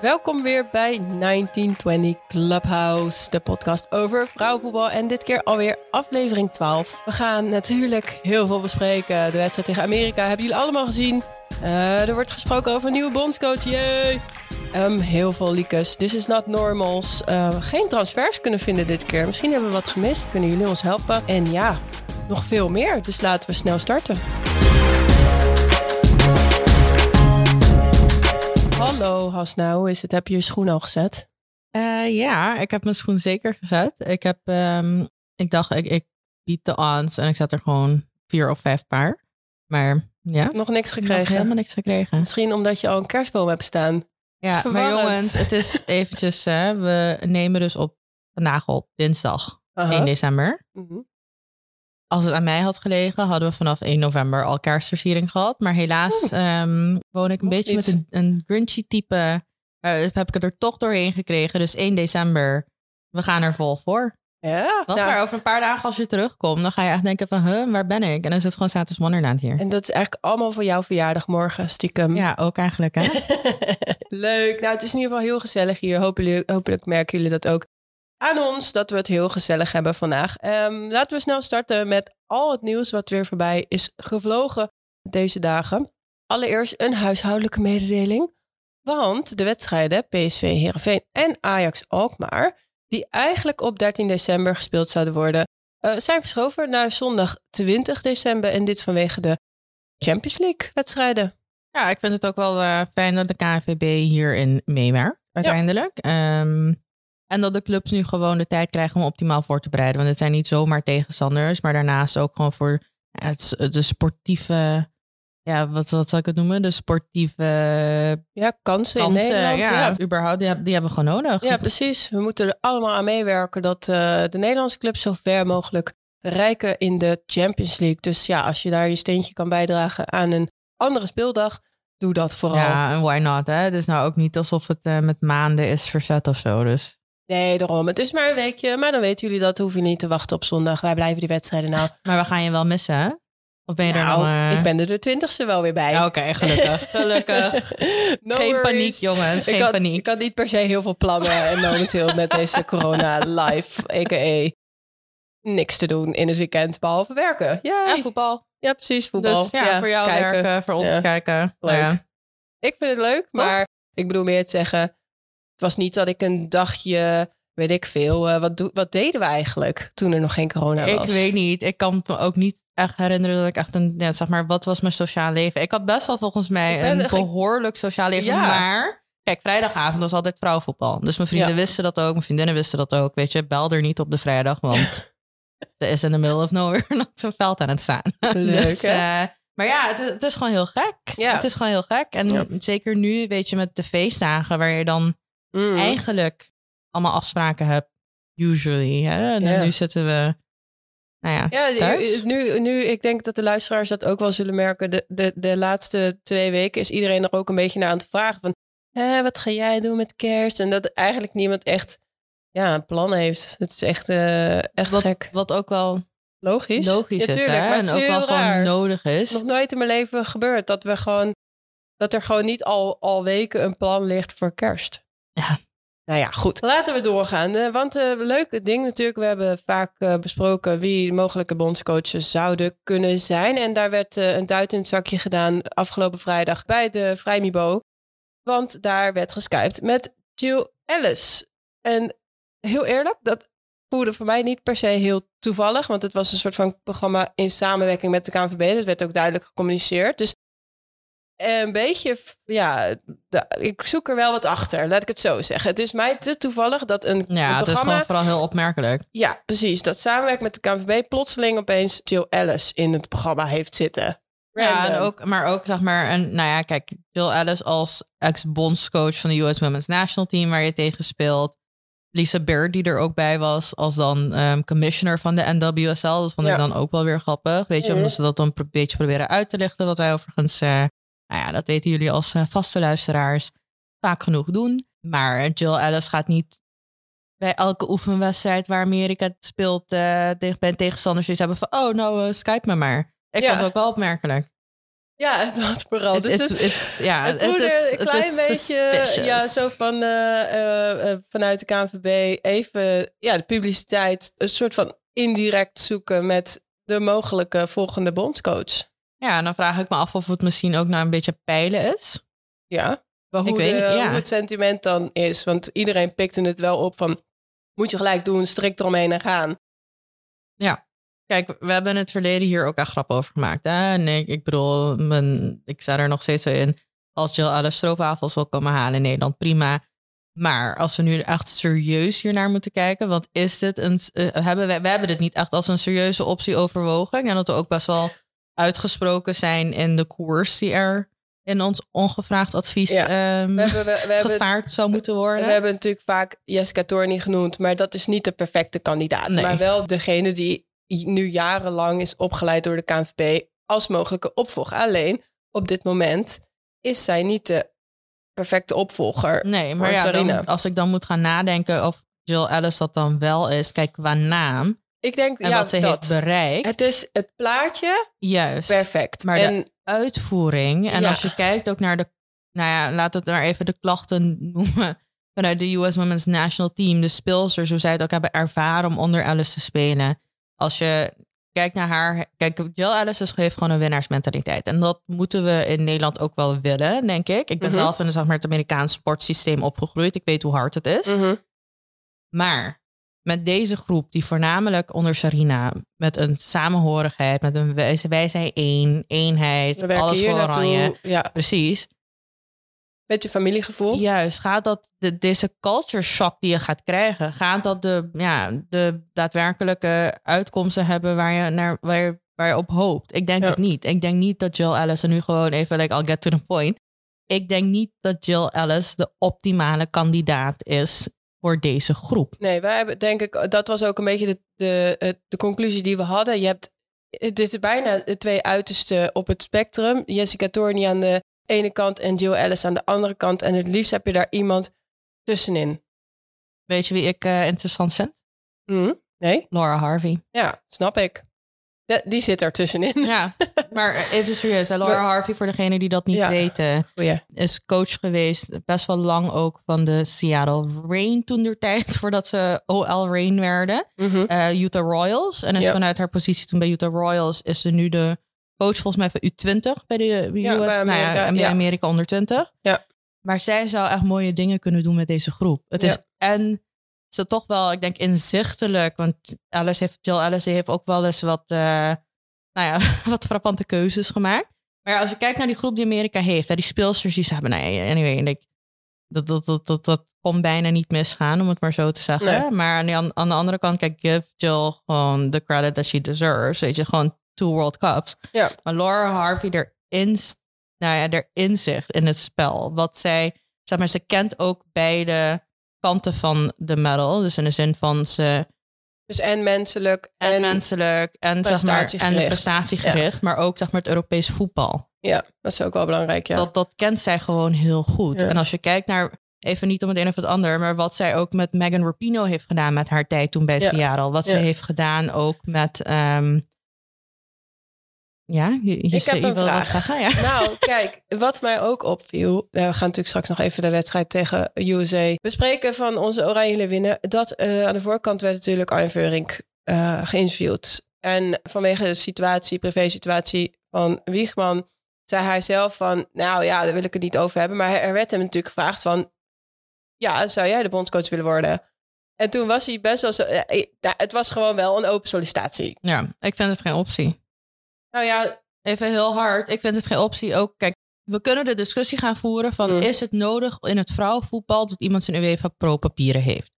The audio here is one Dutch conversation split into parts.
Welkom weer bij 1920 Clubhouse, de podcast over vrouwenvoetbal. En dit keer alweer aflevering 12. We gaan natuurlijk heel veel bespreken. De wedstrijd tegen Amerika hebben jullie allemaal gezien. Uh, er wordt gesproken over een nieuwe bondscoach. Yay! Um, heel veel leakers. This is not normals. Uh, geen transfers kunnen vinden dit keer. Misschien hebben we wat gemist. Kunnen jullie ons helpen? En ja, nog veel meer. Dus laten we snel starten. Hallo Hasna, hoe is het? Heb je je schoen al gezet? Uh, ja, ik heb mijn schoen zeker gezet. Ik heb, um, ik dacht, ik, ik bied de ons en ik zet er gewoon vier of vijf paar. Maar ja. Nog niks gekregen? Nog helemaal niks gekregen. Misschien omdat je al een kerstboom hebt staan. Ja, maar jongens, het is eventjes, hè, we nemen dus op vandaag op dinsdag uh -huh. 1 december. -hmm. Als het aan mij had gelegen, hadden we vanaf 1 november al kerstversiering gehad. Maar helaas um, woon ik een beetje met een, een grinchy type. Uh, heb ik het er toch doorheen gekregen. Dus 1 december, we gaan er vol voor. Ja. Wat nou, maar over een paar dagen als je terugkomt, dan ga je echt denken van, huh, waar ben ik? En dan is het gewoon Status Wonderland hier. En dat is eigenlijk allemaal voor jouw verjaardag morgen, stiekem. Ja, ook eigenlijk, hè? Leuk. Nou, het is in ieder geval heel gezellig hier. Hopelijk, hopelijk merken jullie dat ook aan ons dat we het heel gezellig hebben vandaag. Um, laten we snel starten met al het nieuws wat weer voorbij is gevlogen deze dagen. Allereerst een huishoudelijke mededeling. Want de wedstrijden PSV Heerenveen en Ajax Alkmaar, die eigenlijk op 13 december gespeeld zouden worden, uh, zijn verschoven naar zondag 20 december. En dit vanwege de Champions League wedstrijden. Ja, ik vind het ook wel uh, fijn dat de KNVB hierin meewerkt uiteindelijk. Ja. Um, en dat de clubs nu gewoon de tijd krijgen om optimaal voor te bereiden. Want het zijn niet zomaar tegenstanders, maar daarnaast ook gewoon voor het, de sportieve. Ja, wat, wat zal ik het noemen? De sportieve ja, kansen, in Nederland. Ja, ja. überhaupt, die, die, hebben we gewoon nodig. Ja, precies. We moeten er allemaal aan meewerken dat uh, de Nederlandse clubs zo ver mogelijk rijken in de Champions League. Dus ja, als je daar je steentje kan bijdragen aan een andere speeldag, doe dat vooral. Ja, en why not? Hè? Het is nou ook niet alsof het uh, met maanden is verzet of zo. Dus Nee, daarom. Het is maar een weekje. Maar dan weten jullie dat. Hoef je niet te wachten op zondag. Wij blijven die wedstrijden nou. Maar we gaan je wel missen, hè? Of ben je nou, er dan... Uh... Ik ben er de twintigste wel weer bij. Oké, okay, gelukkig. gelukkig. no geen worries. paniek, jongens. Geen ik had, paniek. Ik had niet per se heel veel plannen. en momenteel met deze corona live, a.k.a. niks te doen in het weekend, behalve werken. Ja, en voetbal. Ja, precies, voetbal. Dus ja, ja voor jou kijken. werken, voor ons ja. kijken. Leuk. Ja. Ik vind het leuk, maar ik bedoel meer te zeggen... Het was niet dat ik een dagje weet ik veel. Uh, wat, deden we eigenlijk toen er nog geen corona was? Ik weet niet. Ik kan me ook niet echt herinneren dat ik echt een, ja, zeg maar, wat was mijn sociaal leven? Ik had best wel volgens mij een behoorlijk sociaal leven, ja. maar kijk, vrijdagavond was altijd vrouwenvoetbal. Dus mijn vrienden ja. wisten dat ook, mijn vriendinnen wisten dat ook. Weet je, bel er niet op de vrijdag, want ze is in the middle of nowhere nog zo'n veld aan het staan. Leuk, dus, uh, maar ja, het, het, is gewoon heel gek. Ja. Het is gewoon heel gek. En Ja. zeker nu, weet je, met de feestdagen waar je dan Mm. eigenlijk allemaal afspraken hebt, usually. Hè? En nu zitten we, nou ja, Ja, thuis. nu, nu, ik denk dat de luisteraars dat ook wel zullen merken. De, de, de laatste twee weken is iedereen er ook een beetje naar aan het vragen van... "Hè, wat ga jij doen met kerst? En dat eigenlijk niemand echt ja, een plan heeft. Het is echt, eh, echt Wat, gek. wat ook wel Logisch. logisch Ja, is, hè? maar En ook wel heel gewoon raar. nodig is. nog nooit in mijn leven gebeurd dat we gewoon... Dat er gewoon niet al, al weken een plan ligt voor kerst. Ja. Nou ja, goed. Laten we doorgaan. Eh, want uh, leuke ding natuurlijk. We hebben vaak uh, besproken wie mogelijke bondscoaches zouden kunnen zijn. En daar werd uh, een duit in het zakje gedaan afgelopen vrijdag bij de Vrijmibo. Want daar werd geskypt met Jill Ellis. En heel eerlijk, dat voelde voor mij niet per se heel toevallig. Want het was een soort van programma in samenwerking met de KNVB. Dat werd ook duidelijk gecommuniceerd. Dus een beetje, ja, ik zoek er wel wat achter, laat ik het zo zeggen. Het is mij te toevallig dat een, ja, een het is programma... gewoon vooral heel opmerkelijk. Ja, precies. Dat samenwerkt met de KNVB plotseling opeens Jill Ellis in het programma heeft zitten. Ja, en ook, maar ook zeg maar, een, nou ja, kijk, Jill Ellis als ex-bondscoach van de US Women's National Team waar je tegen speelt. Lisa Bird, die er ook bij was, als dan ehm, commissioner van de NWSL. Dat vond ik Ja. dan ook wel weer grappig. Weet je, Mhm. omdat ze dat dan een beetje proberen uit te lichten. Wat wij overigens, eh, nou ja, dat weten jullie als eh, vaste luisteraars vaak genoeg doen. Maar Jill Ellis gaat niet bij elke oefenwedstrijd waar Amerika speelt eh tegen, bij tegenstanders iets hebben van, oh nou, eh, Skype me maar. Ik Ja. vond het ook wel opmerkelijk. Ja, dat vooral. dus het, het, ja, het, is, een klein beetje ja, zo van uh, uh, vanuit de KNVB even ja, de publiciteit een soort van indirect zoeken met de mogelijke volgende bondscoach. Ja, en dan vraag ik me af of het misschien ook naar een beetje pijlen is. Ja, maar hoe, de, hoe het sentiment dan is. Want iedereen pikte het wel op van moet je gelijk doen, strikt eromheen en gaan. Ja. Kijk, we hebben in het verleden hier ook echt grap over gemaakt. Hè? En ik, ik bedoel, mijn, ik sta er nog steeds zo in. Als Jill alle stroopwafels wil komen halen in Nederland, prima. Maar als we nu echt serieus hier naar moeten kijken, want is dit een. Uh, hebben we, we hebben dit niet echt als een serieuze optie overwogen. En dat we ook best wel uitgesproken zijn in de koers die er in ons ongevraagd advies ja. um, we hebben, we, we gevaard zou moeten worden. We hebben natuurlijk vaak Jessica Torni genoemd, maar dat is niet de perfecte kandidaat. Maar wel degene die nu jarenlang is opgeleid door de KNVB als mogelijke opvolger. Alleen op dit moment is zij niet de perfecte opvolger. Nee, maar ja, dan, als ik dan moet gaan nadenken of Jill Ellis dat dan wel is, kijk qua naam. Ik denk en ja, wat ze dat. heeft bereikt. Het is het plaatje. Juist. Perfect. Maar en, de uitvoering. En als je kijkt ook naar de, nou ja, laat het maar even de klachten noemen. Vanuit de US Women's National Team, de speelsters, hoe zij het ook hebben ervaren om onder Alice te spelen. Als je kijkt naar haar. Kijk, Jill Alice heeft gewoon een winnaarsmentaliteit. En dat moeten we in Nederland ook wel willen, denk ik. Ik ben mhm. zelf in zeg maar, het Amerikaans sportsysteem opgegroeid. Ik weet hoe hard het is. Mhm. Maar met deze groep, die voornamelijk onder Sarina, met een samenhorigheid, met een wij, zijn één, eenheid, alles voor oranje. Ja. Precies. Beetje familiegevoel. Juist, gaat dat de, deze culture shock die je gaat krijgen, gaat dat de, ja, de daadwerkelijke uitkomsten hebben waar je, naar, waar je, waar je op hoopt? Ik denk het niet. Ik denk niet dat Jill Ellis, en nu gewoon even, like, I'll get to the point. Ik denk niet dat Jill Ellis de optimale kandidaat is voor deze groep. Nee, wij hebben, denk ik, dat was ook een beetje de, de, de conclusie die we hadden. Je hebt, het is bijna de twee uitersten op het spectrum. Jessica Torney aan de ene kant en Jill Ellis aan de andere kant. En het liefst heb je daar iemand tussenin. Weet je wie ik uh, interessant vind? Mm, nee? Laura Harvey. Ja, snap ik die zit er tussenin. Ja, maar even serieus. Laura Harvey, voor degene die dat niet weten, oh is coach geweest best wel lang ook van de Seattle Rain toen der tijd, voordat ze OL Rain werden. Mhm. Eh, Utah Royals. En is vanuit haar positie toen bij Utah Royals is ze nu de coach volgens mij van U20 bij de US, ja, bij Amerika, nou ja, Amerika onder 20. Ja. Maar zij zou echt mooie dingen kunnen doen met deze groep. Het is en ze toch wel, ik denk, inzichtelijk. Want Alice heeft, Jill Alice heeft ook wel eens wat, uh, nou ja, wat frappante keuzes gemaakt. Maar als je kijkt naar die groep die Amerika heeft, die speelsters die ze hebben, nee, anyway, en ik, dat, dat, dat, dat, dat kon bijna niet misgaan, om het maar zo te zeggen. Maar aan de, aan de andere kant, kijk, give Jill gewoon the credit that she deserves. Weet je, gewoon two World Cups. Ja. Maar Laura Harvey, erin, nou ja, er inzicht in het spel. Wat zij, zeg maar, ze kent ook beide kanten van de medal. Dus in de zin van ze. Dus en menselijk. En, en menselijk. En, zeg maar, en prestatiegericht. Maar ook zeg maar, het Europees voetbal. Ja, dat is ook wel belangrijk. Ja. Dat, dat kent zij gewoon heel goed. En als je kijkt naar. Even niet om het een of het ander, maar wat zij ook met Megan Rapino heeft gedaan met haar tijd toen bij Seattle. Wat ze heeft gedaan ook met ehm, ja, je, ik heb een vraag. Ja. Nou, kijk, wat mij ook opviel. We gaan natuurlijk straks nog even de wedstrijd tegen USA bespreken van onze Oranje winnen. Dat uh, aan de voorkant werd natuurlijk Arjen Veurink uh, geïnterviewd. En vanwege de situatie, privé-situatie van Wiegman, zei hij zelf van, nou ja, daar wil ik het niet over hebben. Maar er werd hem natuurlijk gevraagd van, ja, zou jij de bondscoach willen worden? En toen was hij best wel zo, ja, het was gewoon wel een open sollicitatie. Ja, ik vind het geen optie. Nou ja, even heel hard. Ik vind het geen optie. Ook, kijk, we kunnen de discussie gaan voeren van mm. is het nodig in het vrouwenvoetbal dat iemand zijn UEFA Pro papieren heeft?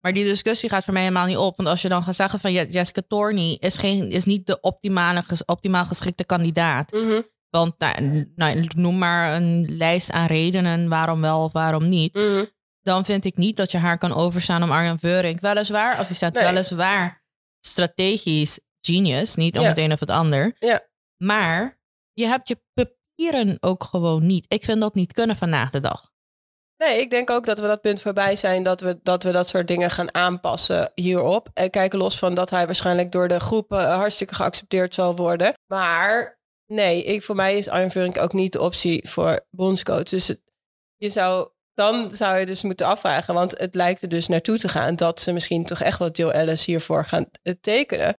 Maar die discussie gaat voor mij helemaal niet op. Want als je dan gaat zeggen van Jessica Torney is, geen, is niet de optimale, optimaal geschikte kandidaat. Mhm. Want nou, nou, noem maar een lijst aan redenen waarom wel of waarom niet. Mhm. Dan vind ik niet dat je haar kan overstaan om Arjan Veurink. Weliswaar, als hij staat nee. weliswaar strategisch genius, niet om het een of het ander. Ja. Maar je hebt je papieren ook gewoon niet. Ik vind dat niet kunnen vandaag de dag. Nee, ik denk ook dat we dat punt voorbij zijn dat we dat, we dat soort dingen gaan aanpassen hierop. En kijken los van dat hij waarschijnlijk door de groep hartstikke geaccepteerd zal worden. Maar Nee, ik, voor mij is Arjen ook niet de optie voor bondscoach. Dus je zou, dan zou je dus moeten afvragen, want het lijkt er dus naartoe te gaan dat ze misschien toch echt wel Jill Ellis hiervoor gaan eh, tekenen.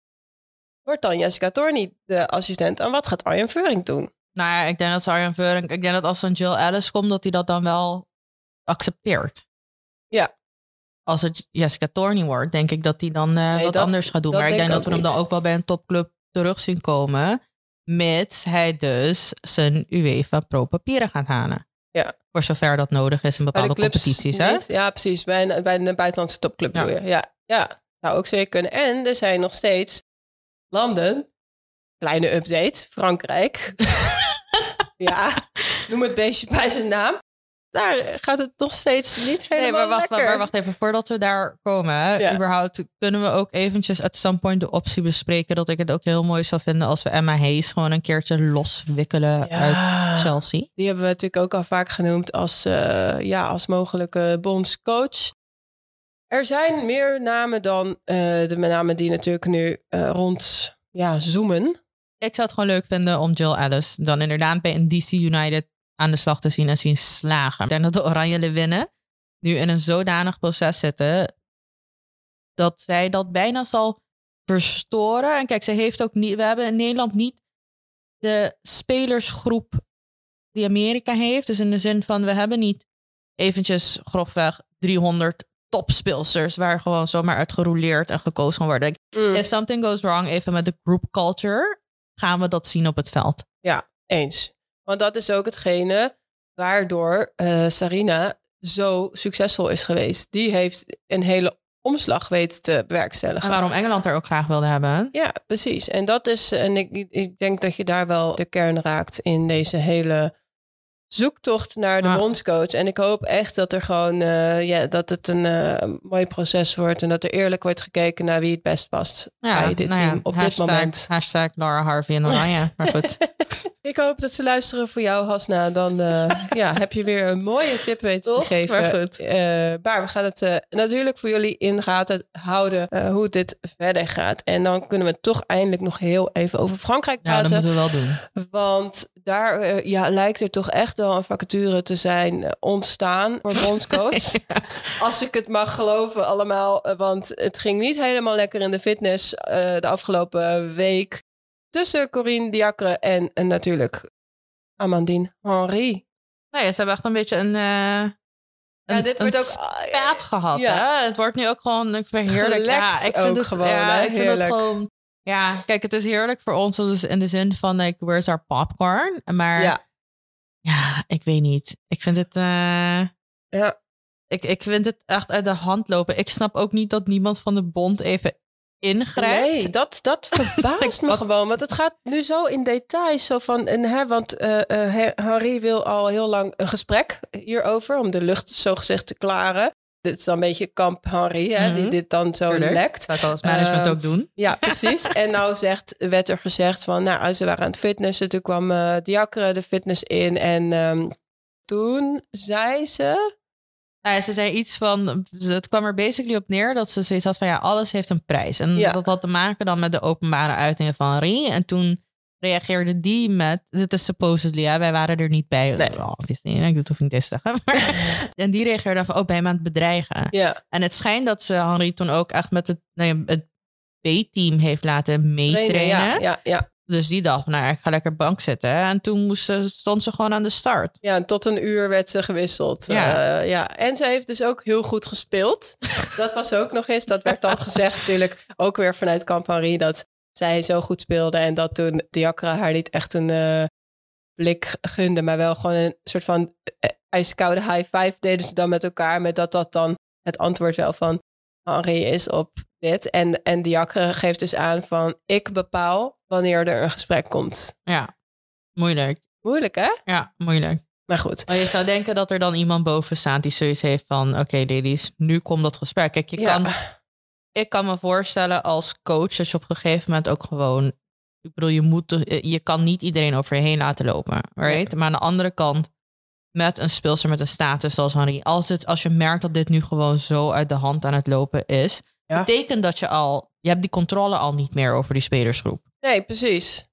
Wordt dan Jessica Torney de assistent en wat gaat Arjen Vuring doen? Nou ja, ik denk dat Arjen Vuring, ik denk dat als een Jill Ellis komt, dat hij dat dan wel accepteert. Ja. Als het Jessica Torney wordt, denk ik dat hij dan uh, wat anders gaat doen. Maar ik denk, dat we hem dan ook wel bij een topclub terug zien komen. Mits hij dus zijn UEFA Pro papieren gaat halen. Ja. Voor zover dat nodig is in bepaalde competities. Hè? Ja, precies. Bij een, bij een buitenlandse topclub ja. je. Ja, ja, zou ook zeker kunnen. En er zijn nog steeds landen. Kleine update. Frankrijk. ja, noem het beestje bij zijn naam daar gaat het nog steeds niet helemaal nee, maar wacht, lekker. Maar, wacht even, voordat we daar komen, ja. überhaupt kunnen we ook eventjes at some point de optie bespreken dat ik het ook heel mooi zou vinden als we Emma Hayes gewoon een keertje loswikkelen uit Chelsea. Die hebben we natuurlijk ook al vaak genoemd als, uh, ja, als mogelijke bondscoach. Er zijn meer namen dan uh, de namen die natuurlijk nu uh, rond ja, zoomen. Ik zou het gewoon leuk vinden om Jill Ellis dan inderdaad bij een DC United aan de slag te zien en zien slagen. Ik dat de Oranje winnen nu in een zodanig proces zitten dat zij dat bijna zal verstoren. En kijk, ze heeft ook niet, we hebben in Nederland niet de spelersgroep die Amerika heeft. Dus in de zin van, we hebben niet eventjes grofweg 300 topspeelsters waar gewoon zomaar uitgerouleerd en gekozen kan worden. Mm. If something goes wrong, even met de group culture, gaan we dat zien op het veld. Ja, eens. Want dat is ook hetgene waardoor uh, Sarina zo succesvol is geweest. Die heeft een hele omslag weten te bewerkstelligen. En waarom Engeland er ook graag wilde hebben. Ja, precies. En dat is, en ik, ik denk dat je daar wel de kern raakt in deze hele zoektocht naar de ah. bondscoach. En ik hoop echt dat er gewoon, uh, ja, dat het een uh, mooi proces wordt en dat er eerlijk wordt gekeken naar wie het best past ja, bij dit nou team op dit moment. Hashtag Laura Harvey en Oranje. maar goed. Ik hoop dat ze luisteren voor jou, Hasna. Dan uh, ja, heb je weer een mooie tip weten te geven. Maar goed. Uh, we gaan het uh, natuurlijk voor jullie in de gaten houden hoe dit verder gaat. En dan kunnen we toch eindelijk nog heel even over Frankrijk praten. Ja, dat moeten we wel doen. Want daar ja, lijkt er toch echt wel een vacature te zijn ontstaan voor bondscoach. Als ik het mag geloven allemaal. Want het ging niet helemaal lekker in de fitness de afgelopen week tussen Corine Diacre en, en natuurlijk Amandine Henry. Nee, ze hebben echt een beetje een. Uh, ja, dit wordt ook spaat gehad. Ja. Hè? Het wordt nu ook gewoon een verheerlijk. Ja, ik vind het gewoon. Ja, ik vind het gewoon. Ja, kijk, het is heerlijk voor ons dus in de zin van like, where's our popcorn? Maar ja, ja ik weet niet. Ik vind het. Uh, ja. Ik, ik vind het echt uit de hand lopen. Ik snap ook niet dat niemand van de bond even ingrijpt. Nee, dat, dat verbaast me gewoon. Want het gaat nu zo in details. Zo van, en, hè, want uh, uh, Harry wil al heel lang een gesprek hierover. Om de lucht zo gezegd te klaren. Dit is dan een beetje kamp Harry, hè, die mhm. dit dan zo Tuurlijk. lekt. Dat kan als management uh, ook doen. Ja, precies. en nou zegt, werd er gezegd van, nou, ze waren aan het fitnessen. Toen kwam uh, Diakre de fitness in. En um, toen zei ze nou, ze zei iets van, het kwam er basically op neer dat ze zoiets had van ja, alles heeft een prijs. En dat had te maken dan met de openbare uitingen van Rie. En toen reageerde die met, dit is supposedly, ja, wij waren er niet bij. Nee. Oh, ik doe hoef niet te zeggen. en die reageerde van, oh, bij hem aan het bedreigen. Ja. En het schijnt dat ze Henri toen ook echt met het, nou het B-team heeft laten meetrainen. Ja, ja, ja. Dus die dacht, nou, ik ga lekker bank zitten. En toen moest ze, stond ze gewoon aan de start. Ja, en tot een uur werd ze gewisseld. Ja. Uh, ja. En ze heeft dus ook heel goed gespeeld. dat was ook nog eens. Dat werd dan gezegd natuurlijk ook weer vanuit Campari. Dat zij zo goed speelde. En dat toen Diakra haar niet echt een uh, blik gunde. Maar wel gewoon een soort van uh, ijskoude high five deden ze dan met elkaar. Met dat dat dan het antwoord wel van Henri is op dit. En, en Diakre geeft dus aan van ik bepaal wanneer er een gesprek komt. Ja, moeilijk. Moeilijk hè? Ja, moeilijk. Maar goed. Maar je zou denken dat er dan iemand boven staat die zoiets heeft van oké okay, ladies, nu komt dat gesprek. Kijk, je kan, ik kan me voorstellen als coach dat je op een gegeven moment ook gewoon ik bedoel, je, moet, je kan niet iedereen over je heen laten lopen. Right? Maar aan de andere kant, met een speelster met een status zoals Henry, als, het, als je merkt dat dit nu gewoon zo uit de hand aan het lopen is, betekent dat je al, je hebt die controle al niet meer over die spelersgroep. Nee, precies.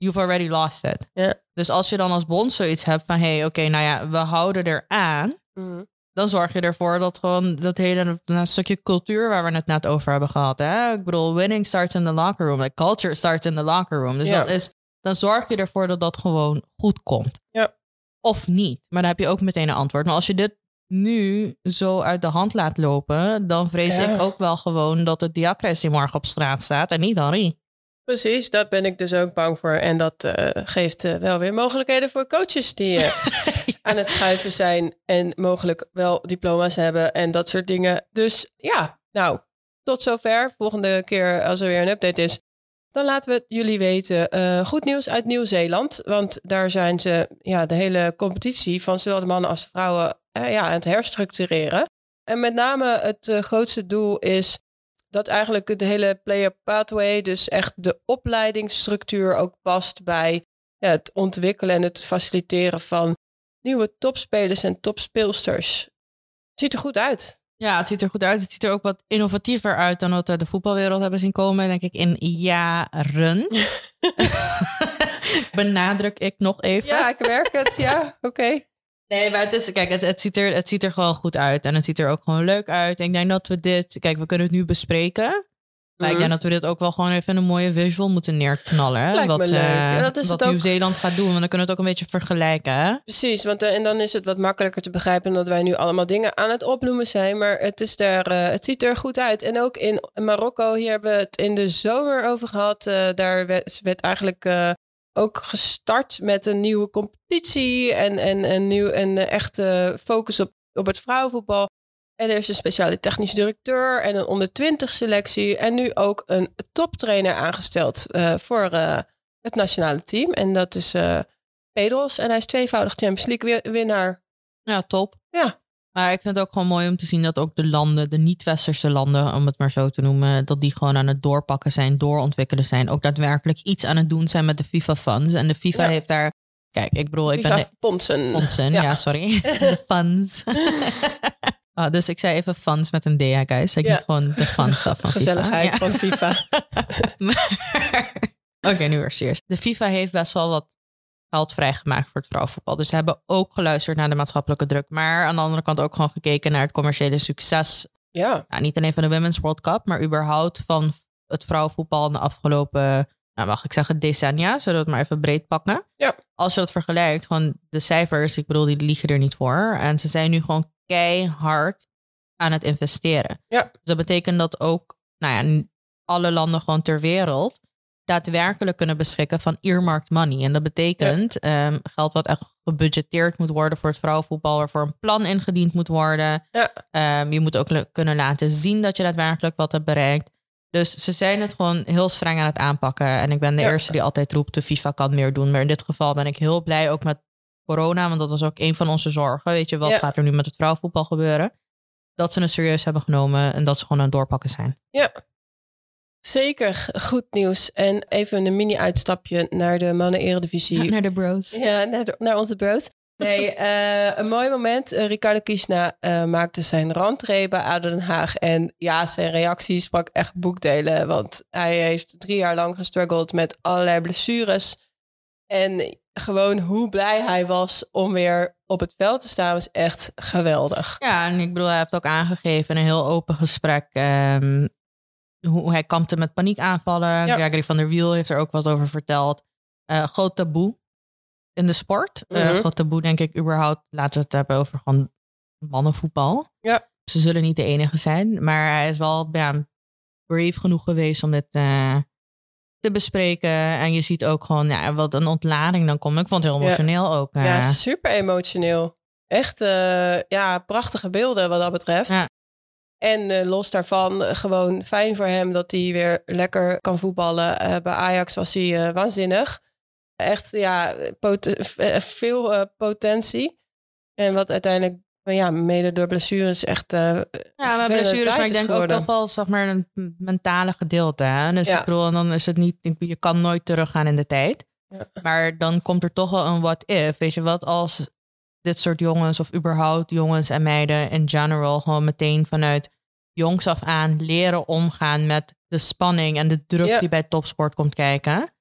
you've already lost it. Ja. Dus als je dan als bond zoiets hebt van, hé, hey, oké, nou ja, we houden eraan. Mm. Dan zorg je ervoor dat gewoon dat hele dat stukje cultuur waar we het net over hebben gehad. Hè? Ik bedoel, winning starts in the locker room. Like culture starts in the locker room. Dus dat is, dan zorg je ervoor dat dat gewoon goed komt. Ja. Of niet. Maar dan heb je ook meteen een antwoord. Maar als je dit nu zo uit de hand laat lopen, dan vrees ik ook wel gewoon dat het Diacres die morgen op straat staat en niet Henri. Precies, daar ben ik dus ook bang voor. En dat uh, geeft uh, wel weer mogelijkheden voor coaches die uh, aan het schuiven zijn en mogelijk wel diploma's hebben en dat soort dingen. Dus ja, nou, tot zover. Volgende keer als er weer een update is, dan laten we jullie weten. goed nieuws uit Nieuw-Zeeland, want daar zijn ze ja, de hele competitie van zowel de mannen als de vrouwen ja, aan het herstructureren. En met name het grootste doel is dat eigenlijk de hele player pathway, dus echt de opleidingsstructuur ook past bij ja, het ontwikkelen en het faciliteren van nieuwe topspelers en topspeelsters. Ziet er goed uit. Ja, het ziet er goed uit. Het ziet er ook wat innovatiever uit dan wat we de voetbalwereld hebben zien komen, denk ik, in jaren. Benadruk ik nog even. Ja, ik werk het. Ja, oké. Nee, maar het, is, kijk, het, het, ziet er, het ziet er gewoon goed uit. En het ziet er ook gewoon leuk uit. ik denk dat we dit... Kijk, we kunnen het nu bespreken. Maar ik mhm. denk dat we dit ook wel gewoon even een mooie visual moeten neerknallen. Hè? Lijkt wat uh, wat Nieuw-Zeeland gaat doen. Want dan kunnen we het ook een beetje vergelijken. Hè? Precies, want uh, en dan is het wat makkelijker te begrijpen... dat wij nu allemaal dingen aan het opnoemen zijn. Maar het, is er, uh, het ziet er goed uit. En ook in Marokko, hier hebben we het in de zomer over gehad. daar werd, werd eigenlijk ook gestart met een nieuwe competitie en, en, en, nieuw, en echte focus op, op het vrouwenvoetbal. En er is een speciale technisch directeur en een onder 20 selectie. En nu ook een toptrainer aangesteld uh, voor uh, het nationale team. En dat is uh, Pedros. En hij is tweevoudig Champions League winnaar. Ja, top. Ja. Maar ik vind het ook gewoon mooi om te zien dat ook de landen, de niet-westerse landen, om het maar zo te noemen, dat die gewoon aan het doorpakken zijn, doorontwikkelen zijn. Ook daadwerkelijk iets aan het doen zijn met de FIFA funds. En de FIFA heeft daar, kijk, ik bedoel, ik FIFA ben. Fondsen, ja, sorry. de funds. oh, dus ik zei even funds met een D, ja, guys. Ik ja. niet gewoon de funds van Gezelligheid FIFA. van FIFA. Oké, nu weer serieus. De FIFA heeft best wel wat geld vrijgemaakt voor het vrouwenvoetbal. Dus ze hebben ook geluisterd naar de maatschappelijke druk. Maar aan de andere kant ook gewoon gekeken naar het commerciële succes. Ja. Nou, niet alleen van de Women's World Cup, maar überhaupt van het vrouwenvoetbal in de afgelopen, nou, mag ik zeggen, decennia. Zullen we het maar even breed pakken. Ja. Als je dat vergelijkt, gewoon de cijfers, ik bedoel, die liegen er niet voor. En ze zijn nu gewoon keihard aan het investeren. Ja. Dus dat betekent dat ook, nou ja, alle landen gewoon ter wereld daadwerkelijk kunnen beschikken van earmarked money. En dat betekent ehm, geld wat echt gebudgeteerd moet worden voor het vrouwenvoetbal, waarvoor een plan ingediend moet worden. Ja. Ehm, je moet ook kunnen laten zien dat je daadwerkelijk wat hebt bereikt. Dus ze zijn het gewoon heel streng aan het aanpakken. En ik ben de eerste die altijd roept, de FIFA kan meer doen. Maar in dit geval ben ik heel blij ook met corona, want dat was ook een van onze zorgen. Weet je, wat gaat er nu met het vrouwenvoetbal gebeuren? Dat ze het serieus hebben genomen en dat ze gewoon aan het doorpakken zijn. Ja, Zeker goed nieuws. En even een mini-uitstapje naar de mannen-eredivisie. naar de bros. Ja, naar, naar onze bros. Nee, uh, een mooi moment. Uh, Ricardo Kiesna uh, maakte zijn rentree bij ADO Den Haag. En ja, zijn reactie sprak echt boekdelen. Want hij heeft drie jaar lang gestruggeld met allerlei blessures. En gewoon hoe blij hij was om weer op het veld te staan was echt geweldig. Ja, en ik bedoel, hij heeft ook aangegeven in een heel open gesprek... Um, hoe hij kampte met paniekaanvallen. Ja. Gregory van der Wiel heeft er ook wat over verteld. Uh, groot taboe in de sport. Mm groot taboe denk ik überhaupt. Laten we het hebben over gewoon mannenvoetbal. Ja. Ze zullen niet de enige zijn. Maar hij is wel ja, brave genoeg geweest om dit uh, te bespreken. En je ziet ook gewoon ja, wat een ontlading dan komt. Ik vond het heel emotioneel ja. ook. Ja, super emotioneel. Echt ja, prachtige beelden wat dat betreft. Ja. En uh, los daarvan, uh, gewoon fijn voor hem dat hij weer lekker kan voetballen. Uh, bij Ajax was hij waanzinnig. Echt, ja, pot veel potentie. En wat uiteindelijk, ja, mede door blessures echt. ja, maar blessures, maar ik denk geworden. ook nog wel, zeg maar, een mentale gedeelte. Hè? Dus ja. ik bedoel, dan is het niet, je kan nooit teruggaan in de tijd. Ja. Maar dan komt er toch wel een what if. Weet je wat, als dit soort jongens of überhaupt jongens en meiden in general gewoon meteen vanuit jongs af aan leren omgaan met de spanning en de druk die bij topsport komt kijken.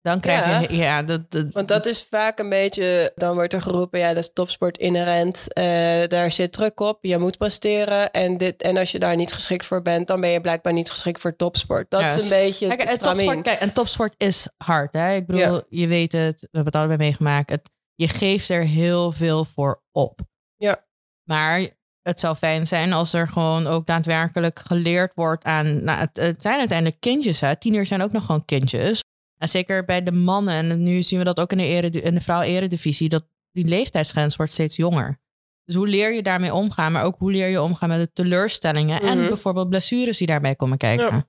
Dan krijg je, ja, dat, Want dat is vaak een beetje, dan wordt er geroepen, ja, dat is topsport inherent. Uh, daar zit druk op, je moet presteren. En, dit, en als je daar niet geschikt voor bent, dan ben je blijkbaar niet geschikt voor topsport. Dat is een beetje kijk, het topsport, kijk, en topsport is hard, hè? Ik bedoel, je weet het, we hebben het allebei meegemaakt. Het, je geeft er heel veel voor op. Ja. Maar het zou fijn zijn als er gewoon ook daadwerkelijk geleerd wordt aan. Nou, het, het zijn uiteindelijk kindjes, hè? Tieners zijn ook nog gewoon kindjes. En zeker bij de mannen, en nu zien we dat ook in de, ere, in de vrouw-eredivisie, dat die leeftijdsgrens wordt steeds jonger. Dus hoe leer je daarmee omgaan, maar ook hoe leer je omgaan met de teleurstellingen en mhm. bijvoorbeeld blessures die daarbij komen kijken. Ja.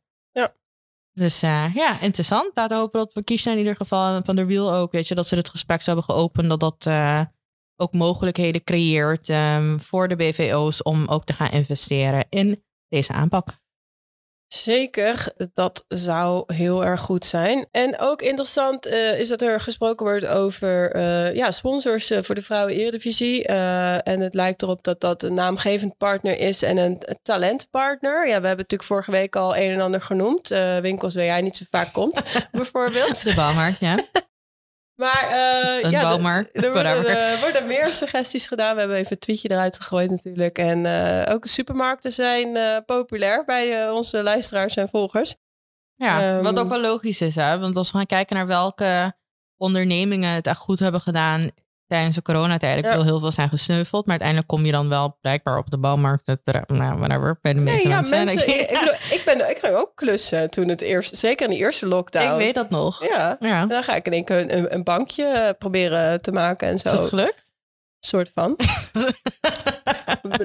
Dus uh, ja, interessant. Laten we hopen dat we kiezen in ieder geval van de wiel ook, weet je, dat ze het gesprek hebben geopend, dat dat uh, ook mogelijkheden creëert um, voor de BVO's om ook te gaan investeren in deze aanpak. Zeker, dat zou heel erg goed zijn. En ook interessant uh, is dat er gesproken wordt over uh, ja, sponsors uh, voor de Vrouwen Eredivisie. en het lijkt erop dat dat een naamgevend partner is en een talentpartner. Ja, we hebben natuurlijk vorige week al een en ander genoemd. winkels waar jij niet zo vaak komt, bijvoorbeeld. De Bouwmarkt, ja. Maar uh, ja, er worden, worden, meer suggesties gedaan. We hebben even een tweetje eruit gegooid natuurlijk. En uh, ook de supermarkten zijn uh, populair bij onze luisteraars en volgers. Ja, um, wat ook wel logisch is. Hè? Want als we gaan kijken naar welke ondernemingen het echt goed hebben gedaan tijdens de coronatijd. Ik wil heel veel zijn gesneuveld. Maar uiteindelijk kom je dan wel blijkbaar op de bouwmarkt. Nou, whatever, bij de meeste nee, ja, mensen. ik, bedoel, ik, ben, ik ging ook klussen toen het eerst, zeker in de eerste lockdown. Ik weet dat nog. Ja, ja. En dan ga ik in één keer een, een bankje eh, proberen te maken en zo. Is het gelukt? soort van.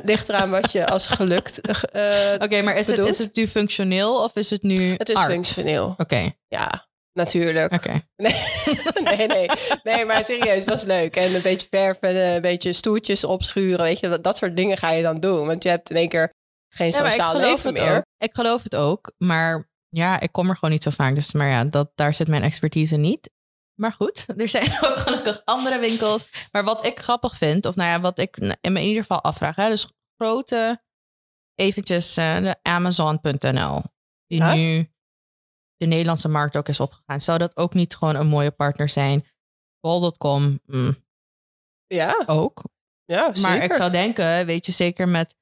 Ligt eraan wat je als gelukt. Uh, Oké, maar is het, is het nu functioneel of is het nu. Het is functioneel. Oké. Ja. Natuurlijk. Nee, nee, nee, nee. maar serieus, het was leuk. En een beetje verven, een beetje stoeltjes opschuren. Weet je, dat, dat soort dingen ga je dan doen. Want je hebt in één keer geen ja, sociaal leven meer. Ik geloof het ook. Maar ja, ik kom er gewoon niet zo vaak. Dus maar ja, dat, daar zit mijn expertise niet. Maar goed, er zijn ook gelukkig andere winkels. Maar wat ik grappig vind, of nou ja, wat ik in ieder geval afvraag. Hè, dus grote, eventjes uh, de Amazon.nl. Die nu de Nederlandse markt ook is opgegaan. Zou dat ook niet gewoon een mooie partner zijn? Bol.com, mm. ja. Ook. Ja, zeker. Maar ik zou denken, weet je, zeker met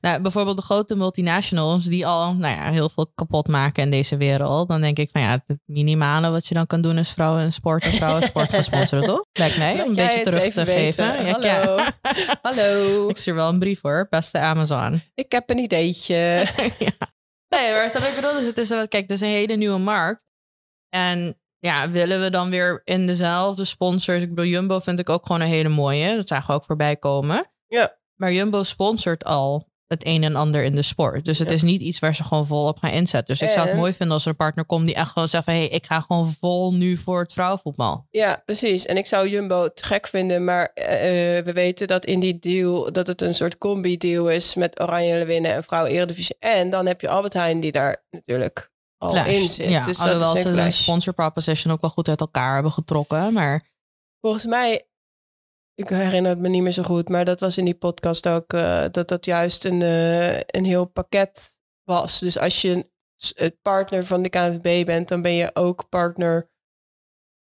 nou, bijvoorbeeld de grote multinationals die al nou ja, heel veel kapot maken in deze wereld. Dan denk ik van ja, het minimale wat je dan kan doen is vrouwen en sport of vrouwen sport gaan sponsoren, toch? Lijkt mij, om een beetje terug te geven. Ja, Hallo. Hallo. Ik stuur wel een brief hoor, beste Amazon. Ik heb een ideetje. ja. Nee, maar snap ik bedoel? Dus het is, kijk, het is een hele nieuwe markt. En ja, willen we dan weer in dezelfde sponsors? Ik bedoel, Jumbo vind ik ook gewoon een hele mooie. Dat zagen we ook voorbij komen. Ja. Maar Jumbo sponsort al het een en ander in de sport. Dus het is niet iets waar ze gewoon vol op gaan inzetten. Dus ik zou het mooi vinden als er een partner komt die echt gewoon zegt van... hé, hey, ik ga gewoon vol nu voor het vrouwenvoetbal. Ja, precies. En ik zou Jumbo te gek vinden, maar uh, we weten dat in die deal... dat het een soort combi-deal is met Oranje winnen en Vrouw Eredivisie. En dan heb je Albert Heijn die daar natuurlijk al in zit. Ja, dus alhoewel ze de sponsor proposition ook wel goed uit elkaar hebben getrokken, maar... Volgens mij ik herinner het me niet meer zo goed, maar dat was in die podcast ook uh, dat dat juist een, uh, een heel pakket was. Dus als je het partner van de KNVB bent, dan ben je ook partner